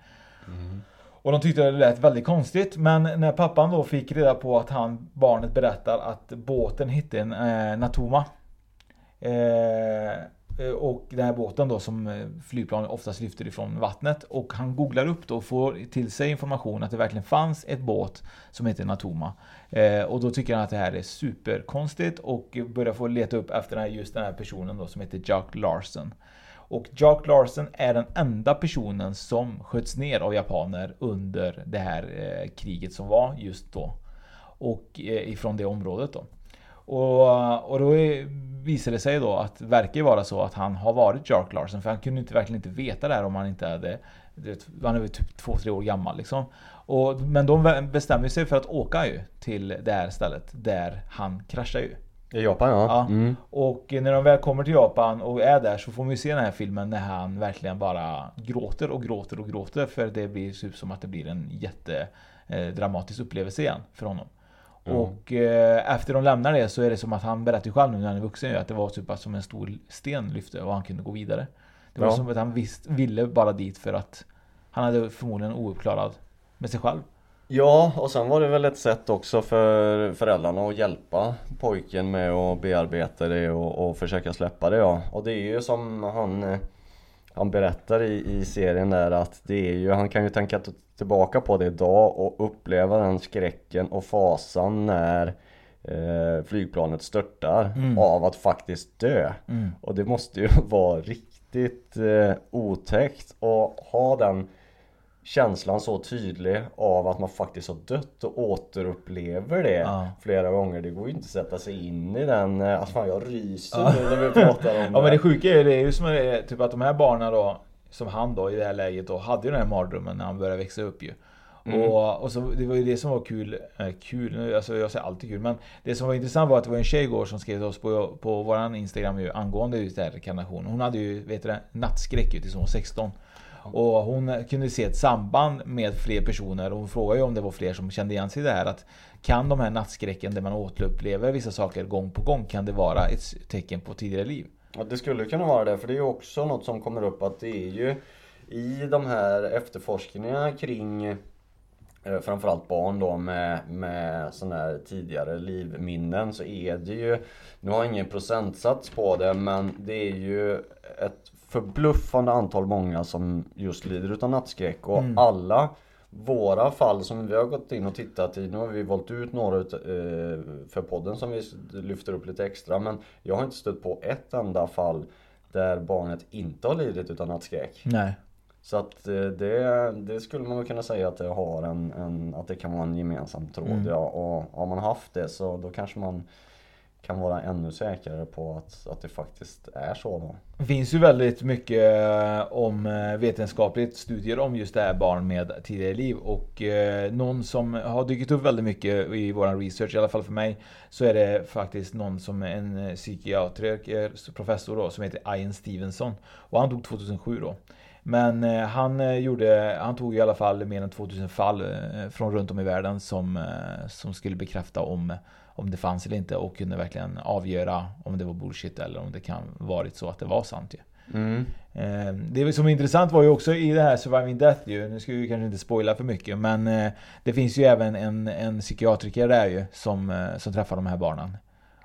Och de tyckte det lät väldigt konstigt men när pappan då fick reda på att han, barnet berättar att båten hette en eh, Natoma. Eh, Eh, och den här båten då som eh, flygplan oftast lyfter ifrån vattnet. Och han googlar upp då och får till sig information att det verkligen fanns ett båt som heter Natoma. Eh, och då tycker han att det här är superkonstigt och börjar få leta upp efter den här, just den här personen då som heter Jack Larson. Och Jack Larson är den enda personen som sköts ner av japaner under det här eh, kriget som var just då. Och eh, ifrån det området då. Och, och då är, visar det sig då att det verkar vara så att han har varit Jack Larson. För han kunde inte, verkligen inte veta det här om han inte hade... Han är väl typ 2-3 år gammal liksom. Och, men de bestämmer sig för att åka ju till det här stället där han kraschar ju. I Japan ja. ja. Mm. Och när de väl kommer till Japan och är där så får man ju se den här filmen när han verkligen bara gråter och gråter och gråter. För det blir typ som att det blir en jätte eh, upplevelse igen för honom. Mm. Och eh, efter de lämnar det så är det som att han berättar själv nu när han är vuxen att det var typ som en stor sten lyfte och han kunde gå vidare. Det var ja. som att han visst, ville bara dit för att han hade förmodligen ouppklarad med sig själv. Ja, och sen var det väl ett sätt också för föräldrarna att hjälpa pojken med att bearbeta det och, och försöka släppa det ja. Och det är ju som han, han berättar i, i serien där att det är ju, han kan ju tänka tillbaka på det idag och uppleva den skräcken och fasan när eh, flygplanet störtar mm. av att faktiskt dö. Mm. Och det måste ju (laughs) vara riktigt eh, otäckt att ha den känslan så tydlig av att man faktiskt har dött och återupplever det ja. flera gånger. Det går ju inte att sätta sig in i den. Eh, alltså fan jag ryser ja. nu när vi pratar om det. (laughs) Ja men det sjuka är, det är ju som är, typ att de här barnen då som han då i det här läget då hade ju den här mardrömmen när han började växa upp ju. Mm. Och, och så, det var ju det som var kul, äh, kul, alltså jag säger alltid kul, men det som var intressant var att det var en tjej igår som skrev till oss på, på våran Instagram ju, angående just det här rekarnation. Hon hade ju, vet du nattskräck ju tills hon var 16. Och hon kunde se ett samband med fler personer. Och hon frågade ju om det var fler som kände igen sig i det här. Att Kan de här nattskräcken där man återupplever vissa saker gång på gång, kan det vara ett tecken på tidigare liv? Ja det skulle kunna vara det, för det är ju också något som kommer upp att det är ju i de här efterforskningarna kring eh, framförallt barn då med, med sådana här tidigare livminnen så är det ju, nu har jag ingen procentsats på det men det är ju ett förbluffande antal många som just lider utav nattskräck och mm. alla våra fall som vi har gått in och tittat i, nu har vi valt ut några ut, eh, för podden som vi lyfter upp lite extra men jag har inte stött på ett enda fall där barnet inte har lidit utav nattskräck. Nej. Så att eh, det, det skulle man väl kunna säga att det har en, en att det kan vara en gemensam tråd mm. ja. Och har man haft det så då kanske man kan vara ännu säkrare på att, att det faktiskt är så då. Det finns ju väldigt mycket eh, om eh, vetenskapligt studier om just det här barn med tidigare liv och eh, någon som har dykt upp väldigt mycket i våran research, i alla fall för mig, så är det faktiskt någon som är en psykiatriker, professor då, som heter Ian Stevenson och han dog 2007 då. Men han, gjorde, han tog i alla fall mer än 2000 fall från runt om i världen som, som skulle bekräfta om om det fanns eller inte och kunde verkligen avgöra om det var bullshit eller om det kan varit så att det var sant ju. Mm. Eh, det som är intressant var ju också i det här Surviving Death ju, nu ska vi kanske inte spoila för mycket men eh, det finns ju även en, en psykiatriker där ju som, eh, som träffar de här barnen.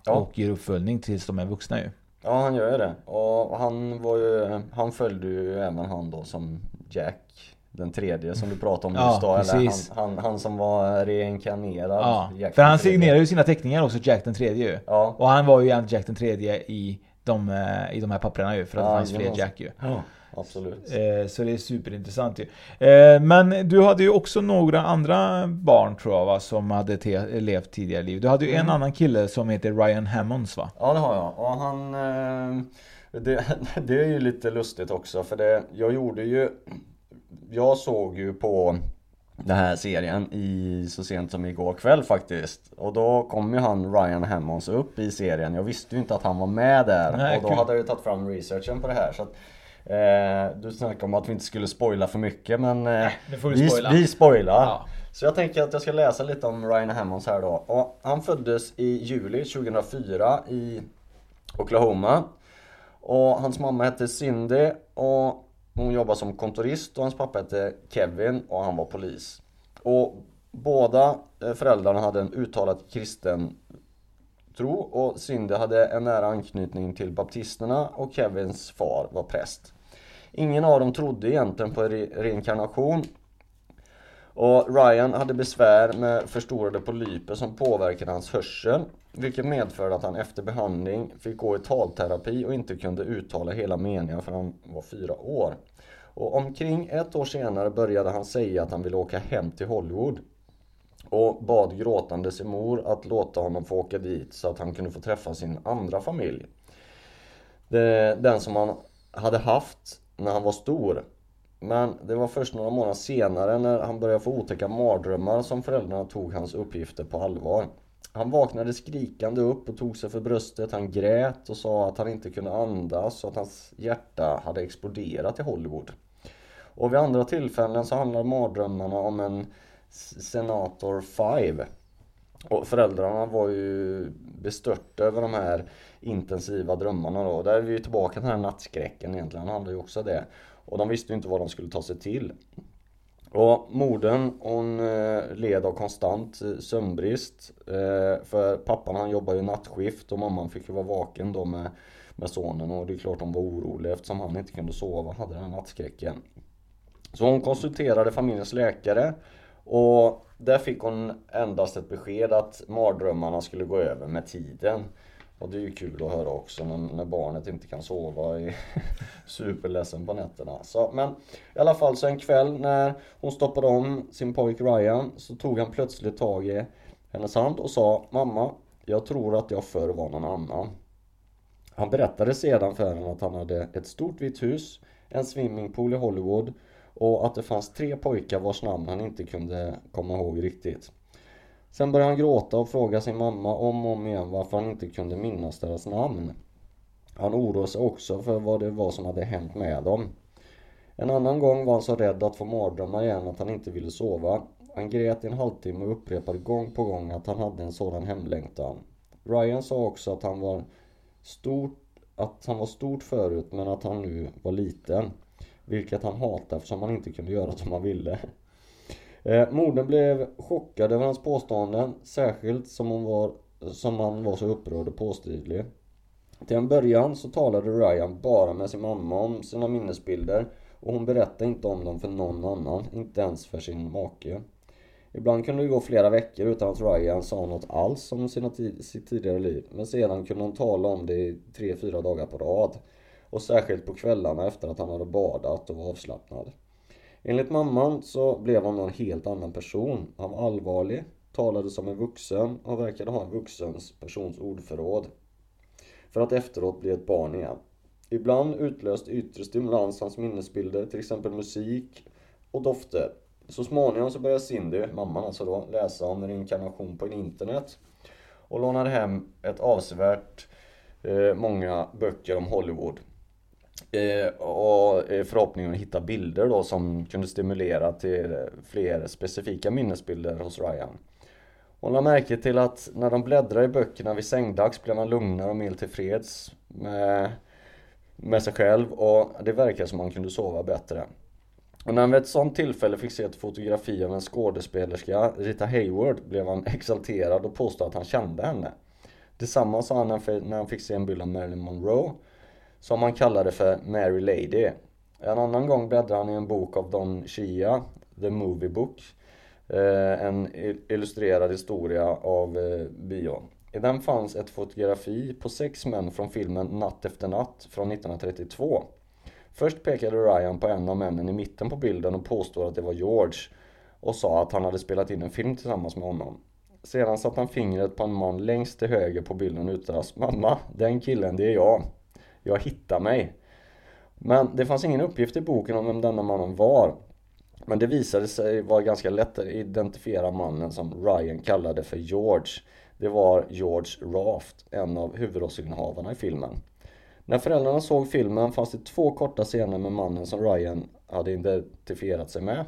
Ja. Och ger uppföljning tills de är vuxna ju. Ja han gör ju det. Och han var ju, han följde ju även han då som Jack den tredje som du pratade om just ja, då, eller han, han, han, som var reinkarnerad Ja, Jack för han signerade ju sina teckningar också, Jack den tredje ja. Och han var ju egentligen Jack den tredje i de, eh, i de här papperna ju, för att ja, det fanns fler Jack ju. Ja, Absolut. Eh, Så det är superintressant ju. Eh, Men du hade ju också några andra barn tror jag va, som hade te- levt tidigare liv. Du hade ju mm. en annan kille som heter Ryan Hammonds va? Ja det har jag, och han det, (laughs) det är ju lite lustigt också för det, jag gjorde ju jag såg ju på den här serien i, så sent som igår kväll faktiskt. Och då kom ju han Ryan Hammonds upp i serien. Jag visste ju inte att han var med där. Nej, och då kul. hade jag ju tagit fram researchen på det här. Så att, eh, du snackade om att vi inte skulle spoila för mycket men eh, Nej, vi, spoila. vi spoilar. Ja. Så jag tänker att jag ska läsa lite om Ryan Hammonds här då. Och han föddes i juli 2004 i Oklahoma. Och hans mamma hette Cindy och hon jobbade som kontorist och hans pappa hette Kevin och han var polis. Och båda eh, föräldrarna hade en uttalat kristen tro och Cindy hade en nära anknytning till baptisterna och Kevins far var präst. Ingen av dem trodde egentligen på re reinkarnation och Ryan hade besvär med förstorade polyper som påverkade hans hörsel vilket medförde att han efter behandling fick gå i talterapi och inte kunde uttala hela meningar för han var fyra år. Och omkring ett år senare började han säga att han ville åka hem till Hollywood och bad gråtande sin mor att låta honom få åka dit så att han kunde få träffa sin andra familj. Den som han hade haft när han var stor. Men det var först några månader senare när han började få otäcka mardrömmar som föräldrarna tog hans uppgifter på allvar. Han vaknade skrikande upp och tog sig för bröstet. Han grät och sa att han inte kunde andas och att hans hjärta hade exploderat i Hollywood. Och vid andra tillfällen så handlar mardrömmarna om en Senator 5. Och föräldrarna var ju bestörta över de här intensiva drömmarna då. Där är vi tillbaka till den här nattskräcken egentligen. Han hade ju också det. Och de visste ju inte vad de skulle ta sig till. Och modern hon eh, led av konstant eh, sömnbrist. Eh, för pappan han jobbade ju nattskift och mamman fick ju vara vaken då med, med sonen. Och det är klart hon var orolig eftersom han inte kunde sova, hade den här nattskräcken. Så hon konsulterade familjens läkare. Och där fick hon endast ett besked att mardrömmarna skulle gå över med tiden. Och det är ju kul att höra också när, när barnet inte kan sova är (laughs) superledsen på nätterna. Så, men i alla fall så en kväll när hon stoppade om sin pojk Ryan så tog han plötsligt tag i hennes hand och sa Mamma, jag tror att jag förr var någon annan. Han berättade sedan för henne att han hade ett stort vitt hus, en swimmingpool i Hollywood och att det fanns tre pojkar vars namn han inte kunde komma ihåg riktigt. Sen började han gråta och fråga sin mamma om och om igen varför han inte kunde minnas deras namn. Han oroade sig också för vad det var som hade hänt med dem. En annan gång var han så rädd att få mardrömmar igen att han inte ville sova. Han grät i en halvtimme och upprepade gång på gång att han hade en sådan hemlängtan. Ryan sa också att han var stort, att han var stort förut men att han nu var liten. Vilket han hatade eftersom han inte kunde göra som han ville. Eh, modern blev chockad över hans påståenden, särskilt som hon var, som han var så upprörd och påstridlig Till en början så talade Ryan bara med sin mamma om sina minnesbilder och hon berättade inte om dem för någon annan, inte ens för sin make. Ibland kunde det gå flera veckor utan att Ryan sa något alls om sina sitt tidigare liv, men sedan kunde hon tala om det i tre, fyra dagar på rad. Och särskilt på kvällarna efter att han hade badat och var avslappnad. Enligt mamman så blev han en helt annan person. Han var allvarlig, talade som en vuxen och verkade ha en vuxens persons ordförråd. För att efteråt bli ett barn igen. Ibland utlöste yttre stimulans hans minnesbilder, till exempel musik och dofter. Så småningom så började Cindy, mamman alltså då, läsa om reinkarnation på internet. Och lånade hem ett avsevärt eh, många böcker om Hollywood. Eh, och eh, förhoppningen att hitta bilder då som kunde stimulera till eh, fler specifika minnesbilder hos Ryan. Hon lade märke till att när de bläddrade i böckerna vid sängdags blev han lugnare och mer tillfreds med, med sig själv och det verkade som han kunde sova bättre. Och när han vid ett sånt tillfälle fick se ett fotografi av en skådespelerska, Rita Hayward, blev han exalterad och påstod att han kände henne. Detsamma sa han när han fick se en bild av Marilyn Monroe som han kallade för Mary Lady. En annan gång bläddrade han i en bok av Don Shia, The Movie Book. Eh, en illustrerad historia av eh, bion. I den fanns ett fotografi på sex män från filmen Natt efter natt från 1932. Först pekade Ryan på en av männen i mitten på bilden och påstod att det var George och sa att han hade spelat in en film tillsammans med honom. Sedan satte han fingret på en man längst till höger på bilden och att Mamma, den killen det är jag. Jag hittar mig. Men det fanns ingen uppgift i boken om vem denna mannen var. Men det visade sig vara ganska lätt att identifiera mannen som Ryan kallade för George. Det var George Raft, en av huvudrollsinnehavarna i filmen. När föräldrarna såg filmen fanns det två korta scener med mannen som Ryan hade identifierat sig med.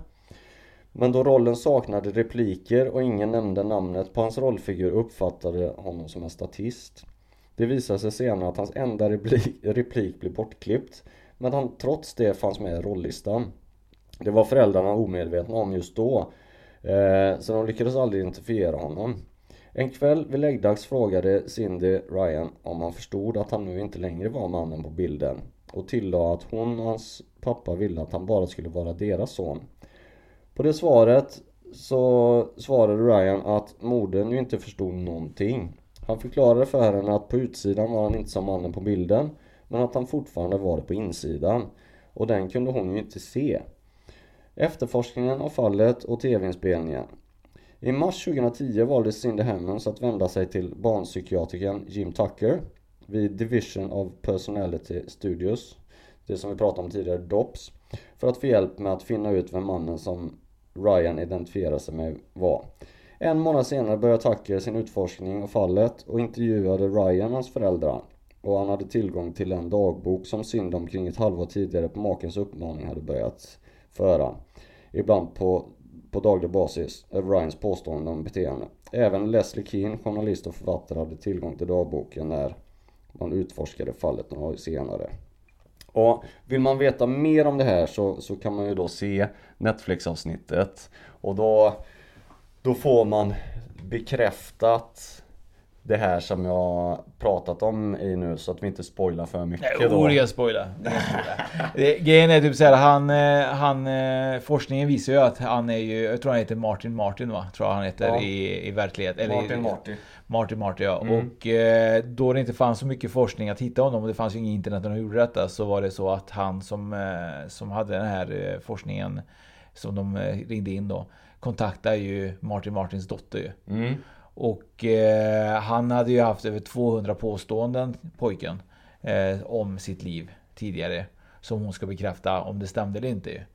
Men då rollen saknade repliker och ingen nämnde namnet på hans rollfigur uppfattade honom som en statist. Det visar sig senare att hans enda replik, replik blev bortklippt. men han trots det fanns med i rollistan. Det var föräldrarna omedvetna om just då. Eh, så de lyckades aldrig identifiera honom. En kväll vid läggdags frågade Cindy Ryan om han förstod att han nu inte längre var mannen på bilden och tillade att hon och hans pappa ville att han bara skulle vara deras son. På det svaret så svarade Ryan att modern ju inte förstod någonting. Han förklarade för henne att på utsidan var han inte som mannen på bilden men att han fortfarande var det på insidan. Och den kunde hon ju inte se. Efterforskningen av fallet och tv-inspelningen. I mars 2010 valde Cindy Hammonds att vända sig till barnpsykiatrikern Jim Tucker vid Division of Personality Studios, det som vi pratade om tidigare, DOPS, för att få hjälp med att finna ut vem mannen som Ryan identifierade sig med var. En månad senare började Tucker sin utforskning av fallet och intervjuade Ryan och hans föräldrar. Och han hade tillgång till en dagbok som synd omkring ett halvår tidigare på makens uppmaning hade börjat föra. Ibland på, på daglig basis över Ryans påståenden om beteende. Även Leslie Keane, journalist och författare, hade tillgång till dagboken när man utforskade fallet några år senare. Och vill man veta mer om det här så, så kan man ju då se Netflix-avsnittet. Och då, då får man bekräftat det här som jag pratat om i nu så att vi inte spoilar för mycket Nej, då. Inga spoila. Grejen är typ såhär, han, eh, han, eh, forskningen visar ju att han är ju, jag tror han heter Martin Martin va? Tror jag han heter Ja. i, i verklighet. Martin i, Marty. Martin Martin ja. Mm. Och eh, då det inte fanns så mycket forskning att hitta honom och det fanns ju inget internet när de gjorde detta så var det så att han som, som hade den här forskningen som de ringde in då kontaktade ju Martin Martins dotter ju. Mm. Och eh, han hade ju haft över 200 påståenden, pojken, eh, om sitt liv tidigare. Som hon ska bekräfta om det stämde eller inte.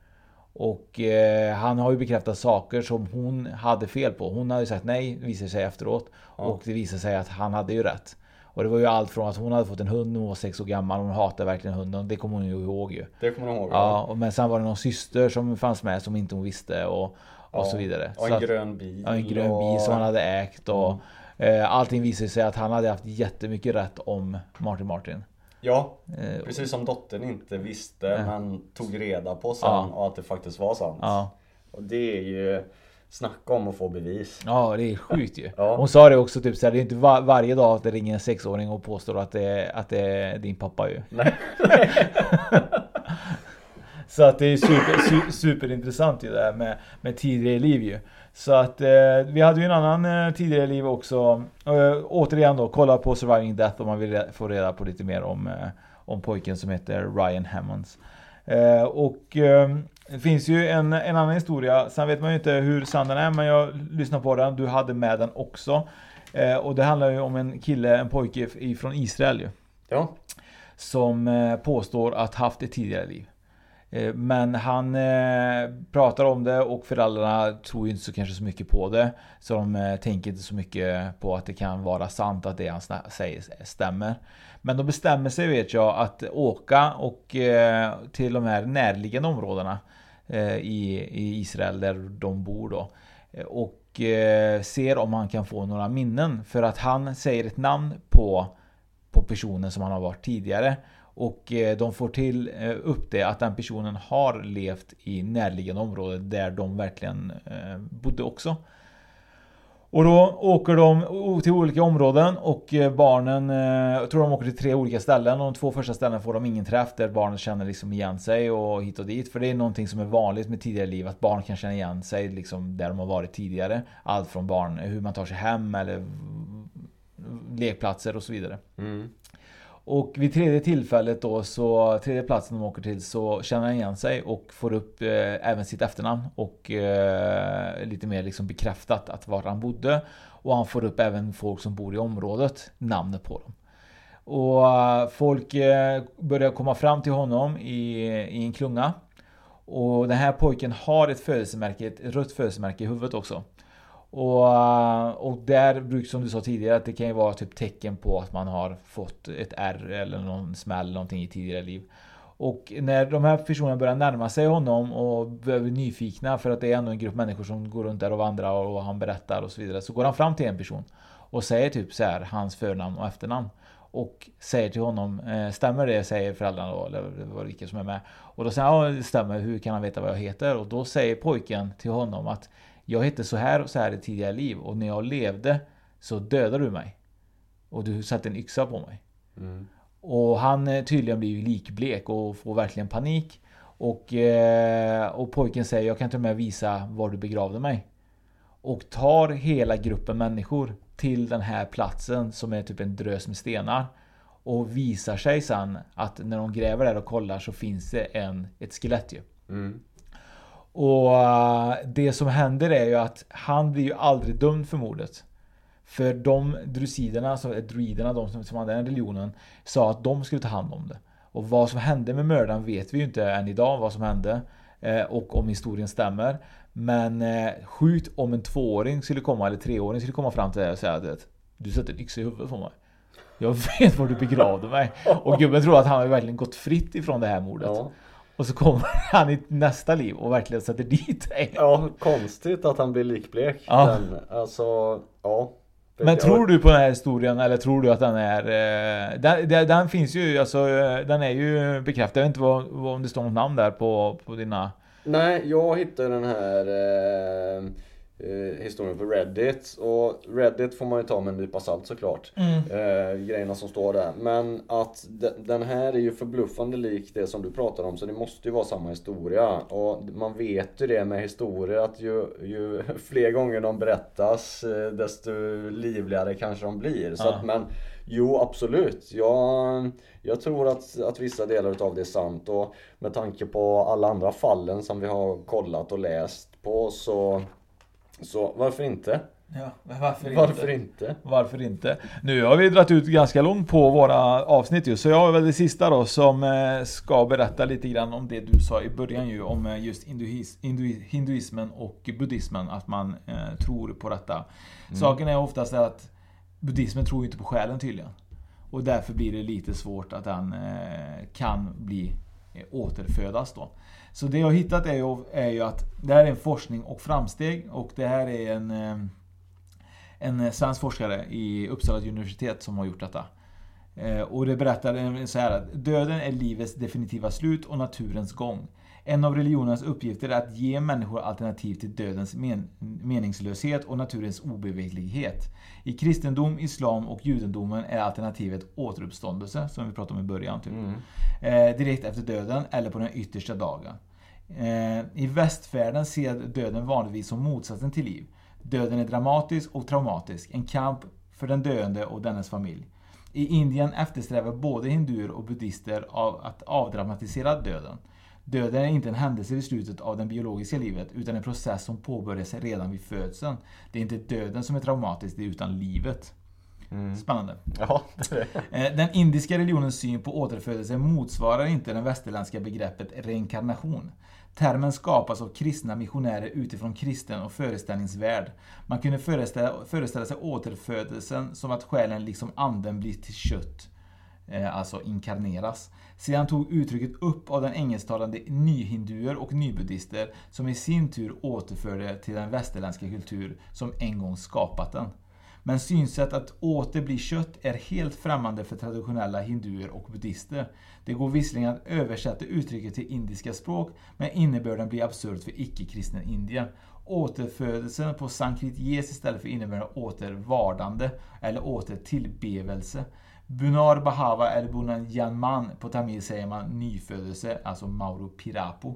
Och eh, han har ju bekräftat saker som hon hade fel på. Hon hade ju sagt nej, visade sig efteråt. Och det visade sig att han hade ju rätt. Och det var ju allt från att hon hade fått en hund när hon var sex år gammal. Hon hatade verkligen hunden. Det kommer hon ju ihåg ju. Det kommer jag ihåg. Ja, och men sen var det någon syster som fanns med som inte hon visste. Och, och så vidare. och en Så att- grön bil Ja, en grön bil som han hade ägt. Och, eh, allting visade sig att han hade haft jättemycket rätt om Martin Martin. Ja, Eh, precis som dottern inte visste men tog reda på sen Ja. och att det faktiskt var sant. Ja. Och det är ju Snacka om att få bevis. Ja, det är sjukt ju. Ja. Hon sa det också typ såhär, det är inte va- varje dag att det ringer en sexåring och påstår att det är, att det är din pappa ju. Nej. (laughs) (laughs) Så att det är super, su, superintressant ju det här med, med tidigare liv ju. Så att eh, vi hade ju en annan eh, tidigare liv också. Eh, återigen då, kolla på Surviving Death om man vill re- få reda på lite mer om, eh, om pojken som heter Ryan Hammonds. Eh, och eh, det finns ju en, en annan historia, sen vet man ju inte hur sann den är men jag lyssnar på den, du hade med den också. Eh, och det handlar ju om en kille, en pojke ifrån Israel ju. Ja. Som påstår att haft ett tidigare liv. Eh, men han eh, pratar om det och föräldrarna tror ju inte så kanske så mycket på det. Så de eh, tänker inte så mycket på att det kan vara sant att det han säger stämmer. Men de bestämmer sig vet jag att åka och eh, till de här närliggande områdena eh, i, i Israel där de bor då. Eh, och ser om han kan få några minnen. För att han säger ett namn på på personen som han har varit tidigare. Och eh, de får till eh, upp det att den personen har levt i närliggande områden där de verkligen eh, bodde också. Och då åker de till olika områden och barnen, jag tror de åker till tre olika ställen. Och de två första ställen får de ingen träff där barnen känner liksom igen sig och hit och dit. För det är någonting som är vanligt med tidigare liv, att barn kan känna igen sig liksom där de har varit tidigare. Allt från barn, hur man tar sig hem eller lekplatser och så vidare. Mm. Och vid tredje tillfället då, så tredje platsen de åker till så känner han igen sig och får upp eh, även sitt efternamn och eh, lite mer liksom bekräftat att var han bodde. Och han får upp även folk som bor i området, namnet på dem. Och eh, folk eh, börjar komma fram till honom i, i en klunga. Och den här pojken har ett födelsemärke, ett rött födelsemärke i huvudet också. Och, eh, och där som du sa tidigare, att det kan ju vara typ tecken på att man har fått ett R eller någon smäll eller någonting i tidigare liv. Och när de här personerna börjar närma sig honom och börjar bli nyfikna för att det är ändå en grupp människor som går runt där och vandrar och han berättar och så vidare. Så går han fram till en person och säger typ så här hans förnamn och efternamn. och säger till honom, eh, stämmer det? Säger föräldrarna då, eller det var vilka som är med. Och då säger han, ja det stämmer, hur kan han veta vad jag heter? Och då säger pojken till honom att jag hette så här och så här i tidigare liv och när jag levde så dödade du mig. Och du satte en yxa på mig. Mm. Och han eh, tydligen blir ju likblek och får verkligen panik. Och, eh, och pojken säger jag kan till och med visa var du begravde mig. Och tar hela gruppen människor till den här platsen som är typ en drös med stenar. Och visar sig sen att när de gräver där och kollar så finns det en, ett skelett ju. Mm. Och eh, det som händer är ju att han blir ju aldrig dömd för mordet. För de drusiderna, alltså eh, druiderna, de som, som hade den religionen, sa att de skulle ta hand om det. Och vad som hände med mördaren vet vi ju inte än idag vad som hände. Eh, och om historien stämmer. Men eh, sjukt om en tvååring skulle komma, eller treåring skulle komma fram till dig och säga att du sätter en yxa i huvudet på mig. Jag vet var du begravde mig. Och gubben tror att han har verkligen gått fritt ifrån det här mordet. Ja. Och så kommer (laughs) han i nästa liv och verkligen sätter dit dig. Ja, konstigt att han blir likblek. Ja. Den, alltså, ja. Men tror du på den här historien eller tror du att den är... Eh, den, den, den finns ju, alltså eh, den är ju bekräftad. Jag vet inte vad, vad, om det står något namn där på, på dina... Nej, jag hittade den här eh, eh, historien på Reddit. Och Reddit får man ju ta med en nypa salt såklart. Mm. Eh, grejerna som står där. Men att de, den här är ju förbluffande lik det som du pratar om. Så det måste ju vara samma historia. Och man vet ju det med historier att ju, ju (laughs) fler gånger de berättas eh, desto livligare kanske de blir. Så att, men Jo, absolut. Jag, jag tror att, att vissa delar utav det är sant och med tanke på alla andra fallen som vi har kollat och läst på så, så varför inte? Ja, men varför inte? Varför inte? Varför inte? Nu har vi dragit ut ganska långt på våra avsnitt ju, så jag har väl det sista då som eh, ska berätta lite grann om det du sa i början ju om eh, just hinduis, hinduis, hinduismen och buddhismen, att man eh, tror på detta. Mm. Saken är oftast att buddhismen tror ju inte på själen tydligen. Och därför blir det lite svårt att den eh, kan bli eh, återfödas då. Så det jag har hittat är ju, är ju att det här är en forskning och framsteg och det här är en eh, en eh, svensk forskare i Uppsala universitet som har gjort detta. Eh, och det berättar så här att döden är livets definitiva slut och naturens gång. En av religionernas uppgifter är att ge människor alternativ till dödens men meningslöshet och naturens obeveklighet. I kristendom, islam och judendomen är alternativet återuppståndelse, som vi pratade om i början. Typ. Eh, direkt efter döden eller på den yttersta dagen. Eh, I västvärlden ser döden vanligtvis som motsatsen till liv. Döden är dramatisk och traumatisk, en kamp för den döende och dennes familj. I Indien eftersträvar både hinduer och buddister av att avdramatisera döden. Döden är inte en händelse vid slutet av det biologiska livet utan en process som påbörjas redan vid födseln. Det är inte döden som är traumatisk, det är utan livet. Spännande. Ja, det är det. (laughs) Eh, Den indiska religionens syn på återfödelse motsvarar inte det västerländska begreppet reinkarnation. Termen skapas av kristna missionärer utifrån kristen och föreställningsvärld. Man kunde föreställa, föreställa sig återfödelsen som att själen liksom anden blir till kött, Eh, alltså inkarneras. Sedan tog uttrycket upp av den engelsktalande nyhinduer och nybuddister som i sin tur återförde till den västerländska kultur som en gång skapat den. Men synsätt att åter bli kött är helt främmande för traditionella hinduer och buddister. Det går visserligen att översätta uttrycket till indiska språk, men innebörden blir absurd för icke-kristen Indien. Återfödelsen på sankrit ges istället för innebörden återvardande eller återtillbevelse. Bunar Bahava eller Bunan Janman, på tamil säger man nyfödelse, alltså Mauro Pirapo.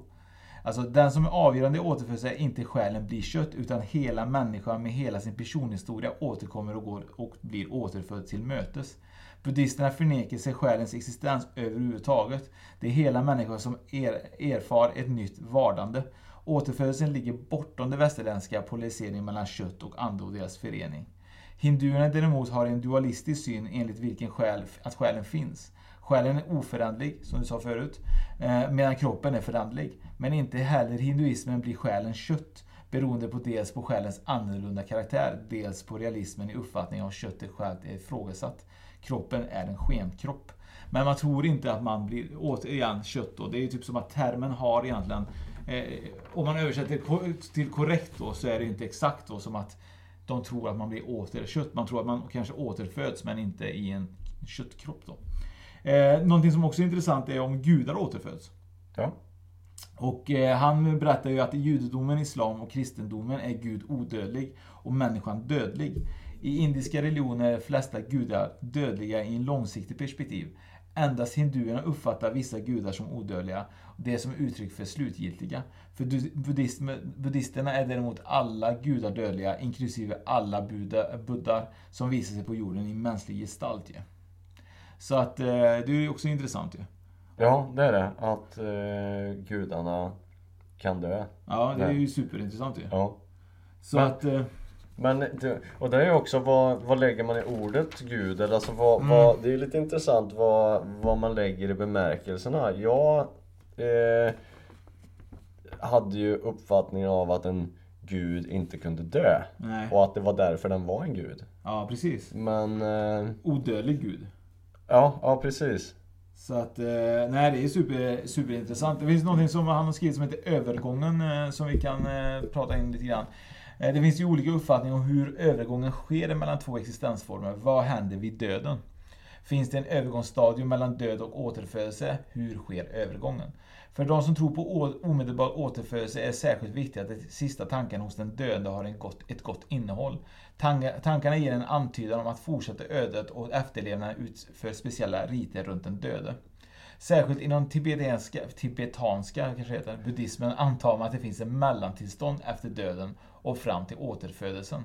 Alltså den som är avgörande i återfödelse är inte själen blir kött utan hela människan med hela sin personhistoria återkommer och går och blir återfödd till mötes. Buddhisterna förnekar sig själens existens överhuvudtaget. Det är hela människan som er, erfar ett nytt vardande. Återfödelsen ligger bortom det västerländska polariseringen mellan kött och ande och deras förening. Hinduerna däremot har en dualistisk syn enligt vilken själ, att själen finns. Själen är oföränderlig, som du sa förut, eh, medan kroppen är föränderlig. Men inte heller hinduismen blir själen kött, beroende på dels på själens annorlunda karaktär, dels på realismen i uppfattningen av köttet självt är ifrågasatt. Kroppen är en skenkropp. Men man tror inte att man blir, återigen, kött då. Det är ju typ som att termen har egentligen, eh, om man översätter till korrekt då, så är det inte exakt då som att de tror att man blir återkött. Man tror att man kanske återföds men inte i en köttkropp då. Eh, någonting som också är intressant är om gudar återföds. Ja. Och eh, han berättar ju att i judendomen, islam och kristendomen är Gud odödlig och människan dödlig. I indiska religioner är de flesta gudar dödliga i en långsiktig perspektiv. Endast hinduerna uppfattar vissa gudar som odödliga, det som är uttryck för slutgiltiga. För buddhisterna är däremot alla gudar dödliga, inklusive alla buddhar som visar sig på jorden i mänsklig gestalt. Ju. Så att eh, det är också intressant ju. Ja, det är det. Att eh, gudarna kan dö. Ja, det är ju superintressant ju. Ja. Så Men- att... Eh, Men och det är ju också vad, vad lägger man i ordet gud? Eller alltså vad, Mm. vad, det är lite intressant vad, vad man lägger i bemärkelserna. Jag eh, hade ju uppfattningen av att en gud inte kunde dö. Nej. Och att det var därför den var en gud. ja, precis. Men... Eh, Odödlig gud. ja, ja precis. Så att, eh, nej det är super, superintressant. Det finns någonting som han har skrivit som heter Övergången eh, som vi kan eh, prata in lite grann. Eh, det finns ju olika uppfattningar om hur övergången sker mellan två existensformer. Vad händer vid döden? Finns det en övergångsstadium mellan död och återfödelse? Hur sker övergången? För de som tror på omedelbar återfödelse är det särskilt viktigt att den sista tanken hos den döende har en gott, ett gott innehåll. Tankarna ger en antydan om att fortsätta ödet och efterlevnaden utför speciella riter runt den döde. Särskilt inom tibetanska, tibetanska kanske heter, buddhismen antar man att det finns ett mellantillstånd efter döden och fram till återfödelsen.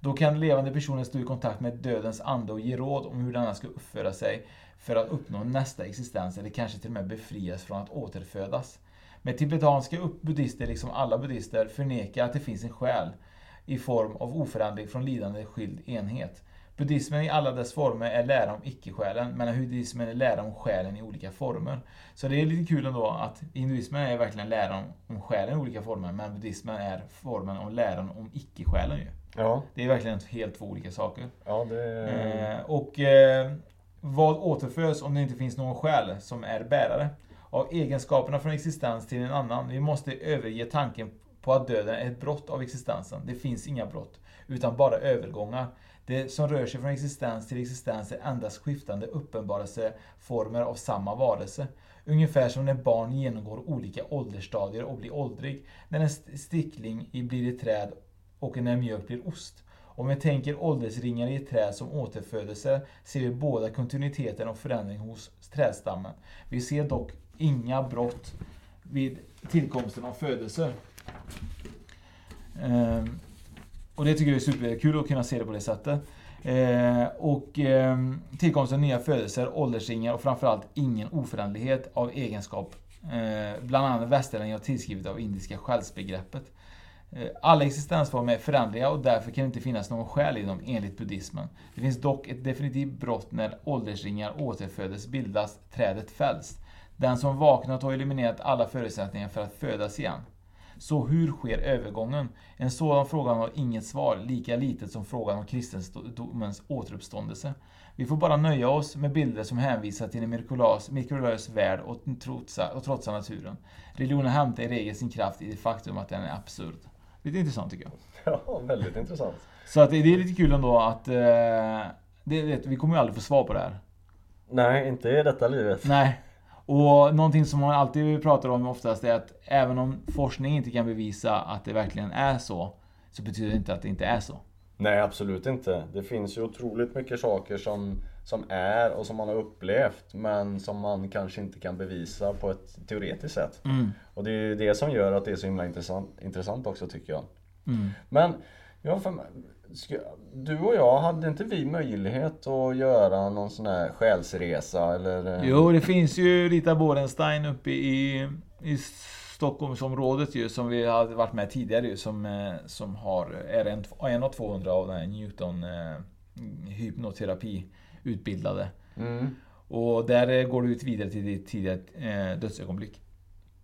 Då kan levande personer stå i kontakt med dödens ande och ge råd om hur denna ska uppföra sig för att uppnå nästa existens eller kanske till och med befrias från att återfödas. Men tibetanska buddister, liksom alla buddister, förnekar att det finns en själ i form av oföränderlig från lidande skild enhet. Buddhismen i alla dess former är lära om icke-själen, medan hinduismen är lära om själen i olika former. Så det är lite kul ändå att hinduismen är verkligen läran om själen i olika former, men buddhismen är formen och läran om icke-själen ju. Ja, Det är verkligen helt två olika saker. ja det... Eh, och eh, vad återföds om det inte finns någon själ som är bärare? Av egenskaperna från existens till en annan. Vi måste överge tanken på att döden är ett brott av existensen. Det finns inga brott, utan bara övergångar. Det som rör sig från existens till existens är endast skiftande uppenbarelseformer av samma varelse. Ungefär som när barn genomgår olika åldersstadier och blir åldrig. När en stickling blir ett träd och när mjölk blir ost. Om vi tänker åldersringar i ett träd som återfödelse ser vi båda kontinuiteten och förändring hos trädstammen. Vi ser dock inga brott vid tillkomsten av födelse. Ehm, och det tycker jag är superkul att kunna se det på det sättet. Eh, och eh, tillkomsten av nya födelser, åldersringar och framförallt ingen oföränderlighet av egenskap. Eh, bland annat västerlänningar har tillskrivit av indiska själsbegreppet. Eh, Alla existensformer är föränderliga och därför kan det inte finnas någon själ i dem enligt buddhismen. Det finns dock ett definitivt brott när åldersringar återfödes, bildas, trädet fälls. Den som vaknat har eliminerat alla förutsättningar för att födas igen. Så hur sker övergången? En sådan fråga har inget svar, lika litet som frågan om kristendomens återuppståndelse. Vi får bara nöja oss med bilder som hänvisar till en mirakulös, mirakulös värld och trotsa, och trotsa naturen. Religionen hämtar i regel sin kraft i det faktum att den är absurd. Lite intressant tycker jag. Ja, väldigt intressant. Så att det är lite kul ändå att... Eh, det, vi kommer ju aldrig få svar på det här. Nej, inte i detta livet. Nej. Och någonting som man alltid pratar om oftast är att även om forskning inte kan bevisa att det verkligen är så, så betyder det inte att det inte är så. Nej, absolut inte. Det finns ju otroligt mycket saker som, som är och som man har upplevt men som man kanske inte kan bevisa på ett teoretiskt sätt. Mm. Och det är ju det som gör att det är så himla intressant, intressant också tycker jag. Mm. Men, ja, för, ska, du och jag, hade inte vi möjlighet att göra någon sån här själsresa eller? eh, Jo, det finns ju Rita Borenstein uppe i, i Stockholmsområdet ju, som vi hade varit med tidigare ju, som, eh, som har, är en, en av 200 av den här Newton eh, hypnoterapi utbildade. Mm. Och där går du ut vidare till ditt tidiga eh, dödsögonblick.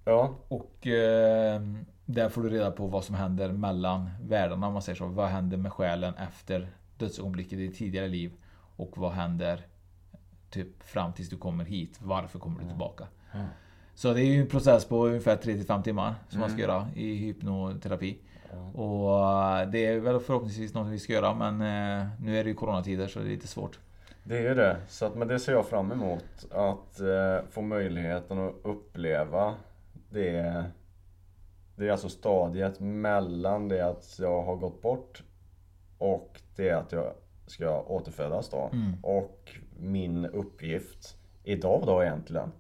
Ja. Och eh, där får du reda på vad som händer mellan världarna om man säger så. Vad händer med själen efter dödsögonblicket i tidigare liv? Och vad händer typ fram tills du kommer hit? Varför kommer du tillbaka? Mm. Så det är ju en process på ungefär 3-5 timmar som man ska Mm. göra i hypnoterapi. Och eh, det är väl förhoppningsvis något vi ska göra men eh, nu är det ju coronatider så det är lite svårt. Det är ju det. Så att, men det ser jag fram emot. Att eh, få möjligheten att uppleva det. Det är alltså stadiet mellan det att jag har gått bort och det att jag ska återfödas då. Mm. Och min uppgift idag då egentligen.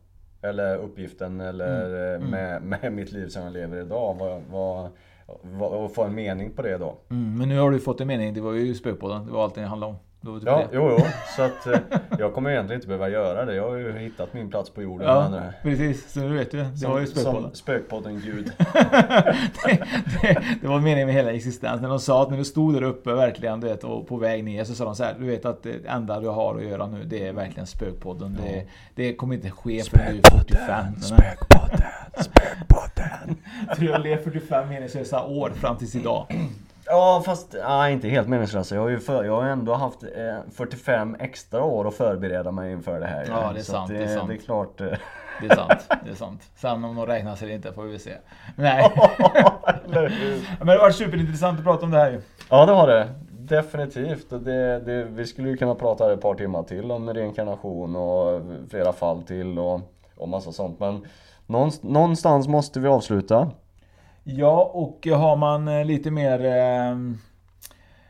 Eller uppgiften eller Mm. Mm. Med, med mitt liv som jag lever idag. Vad, vad, vad, vad få en mening på det då. Mm, men nu har du fått en mening. Det var ju spökpodden. Det var allt det handlade om. Typ Ja, det. jo, jo. Så att eh, jag kommer egentligen inte behöva göra det. Jag har ju hittat min plats på jorden. Ja, men, eh, precis. Så nu vet du. Det som, var ju spökpodden. Som spökpodden Gud. (laughs) det, det, det var meningen med hela existensen. När de sa att när du stod där uppe verkligen du vet, och på väg ner så sa de så här. Du vet att det enda du har att göra nu det är verkligen spökpodden. Det, det kommer inte ske förrän du är 45. Spökpodden, spökpodden. (laughs) För jag lever 45 meningslösa år fram tills idag. Ja fast ja, inte helt meningslösa. Jag har ju för, jag har ändå haft eh, 45 extra år att förbereda mig inför det här. Ja, det är sant, att det är sant. Det är klart. eh, Det är sant. Det är sant. Sen om de räknas eller inte får vi se. Nej. (laughs) Men det var superintressant att prata om det här ju. Ja det har det. Definitivt. Det, det, vi skulle ju kunna prata ett par timmar till om reinkarnation och flera fall till och, och massa sånt. Men någonst- någonstans måste vi avsluta. Ja, och har man eh, lite mer eh,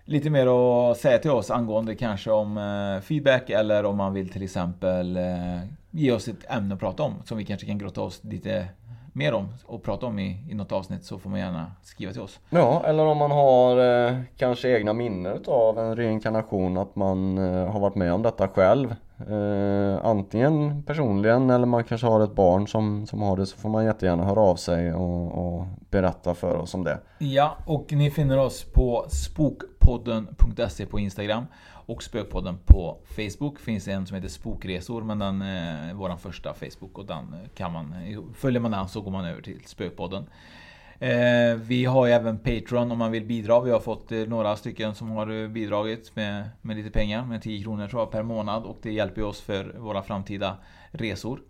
Lite mer att säga till oss angående kanske om eh, feedback eller om man vill till exempel eh, ge oss ett ämne att prata om som vi kanske kan grotta oss lite mer om och prata om i, i något avsnitt så får man gärna skriva till oss. Ja, eller om man har eh, kanske egna minnen av en reinkarnation, att man eh, har varit med om detta själv. Eh, antingen personligen eller man kanske har ett barn som, som har det så får man jättegärna höra av sig och, och berätta för oss om det. Ja, och ni finner oss på spokpodden.se på Instagram och Spökpodden på Facebook. finns en som heter Spokresor men den eh, är vår första Facebook och den kan man följer man den så går man över till Spökpodden. Eh, vi har ju även Patreon om man vill bidra. Vi har fått eh, några stycken som har eh, bidragit med, med lite pengar, med 10 kronor tror jag per månad och det hjälper oss för våra framtida resor.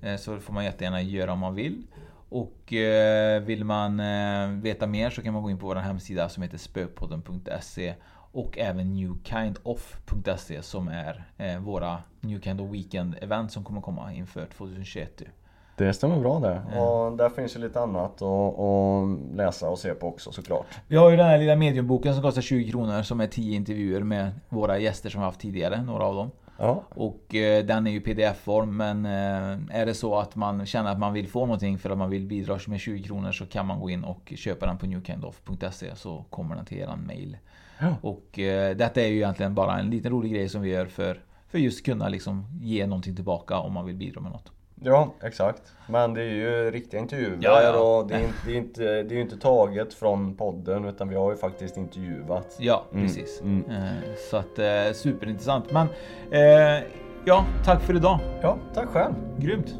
Eh, så det får man jättegärna göra om man vill. Och eh, vill man eh, veta mer så kan man gå in på vår hemsida som heter spökpodden.se och även newkindoff.se som är eh, våra New Kind of Weekend event som kommer komma inför 2021. Det stämmer bra det. Och där finns ju lite annat att, läsa och se på också såklart. Vi har ju den här lilla mediumboken som kostar 20 kronor som är 10 intervjuer med våra gäster som vi haft tidigare, några av dem. Ja. Och eh, den är ju pdf-form men eh, är det så att man känner att man vill få någonting för att man vill bidra med 20 kronor så kan man gå in och köpa den på newkindoff.se så kommer den till eran mail. Ja. Och eh, detta är ju egentligen bara en liten rolig grej som vi gör för, för just kunna liksom ge någonting tillbaka om man vill bidra med något. Ja, exakt. Men det är ju riktiga intervjuer Ja, ja. och det är, inte, det, är inte, det är ju inte taget från podden utan vi har ju faktiskt intervjuat. Ja, Mm, precis. mm. Eh, så att eh, superintressant. Men eh, ja, tack för idag. Ja, tack själv. Grymt.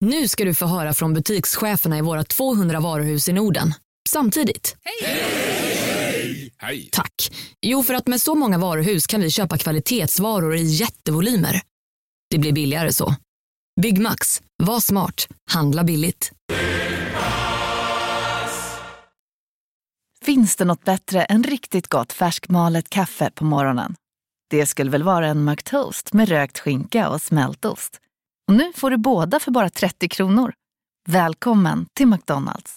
Nu ska du få höra från butikscheferna i våra 200 varuhus i Norden. Samtidigt. Hej! Tack. Jo, för att med så många varuhus kan vi köpa kvalitetsvaror i jättevolymer. Det blir billigare så. Byggmax. Var smart. Handla billigt. Finns det något bättre än riktigt gott färskmalet kaffe på morgonen? Det skulle väl vara en McToast med rökt skinka och smältost. Och nu får du båda för bara 30 kronor. Välkommen till McDonalds.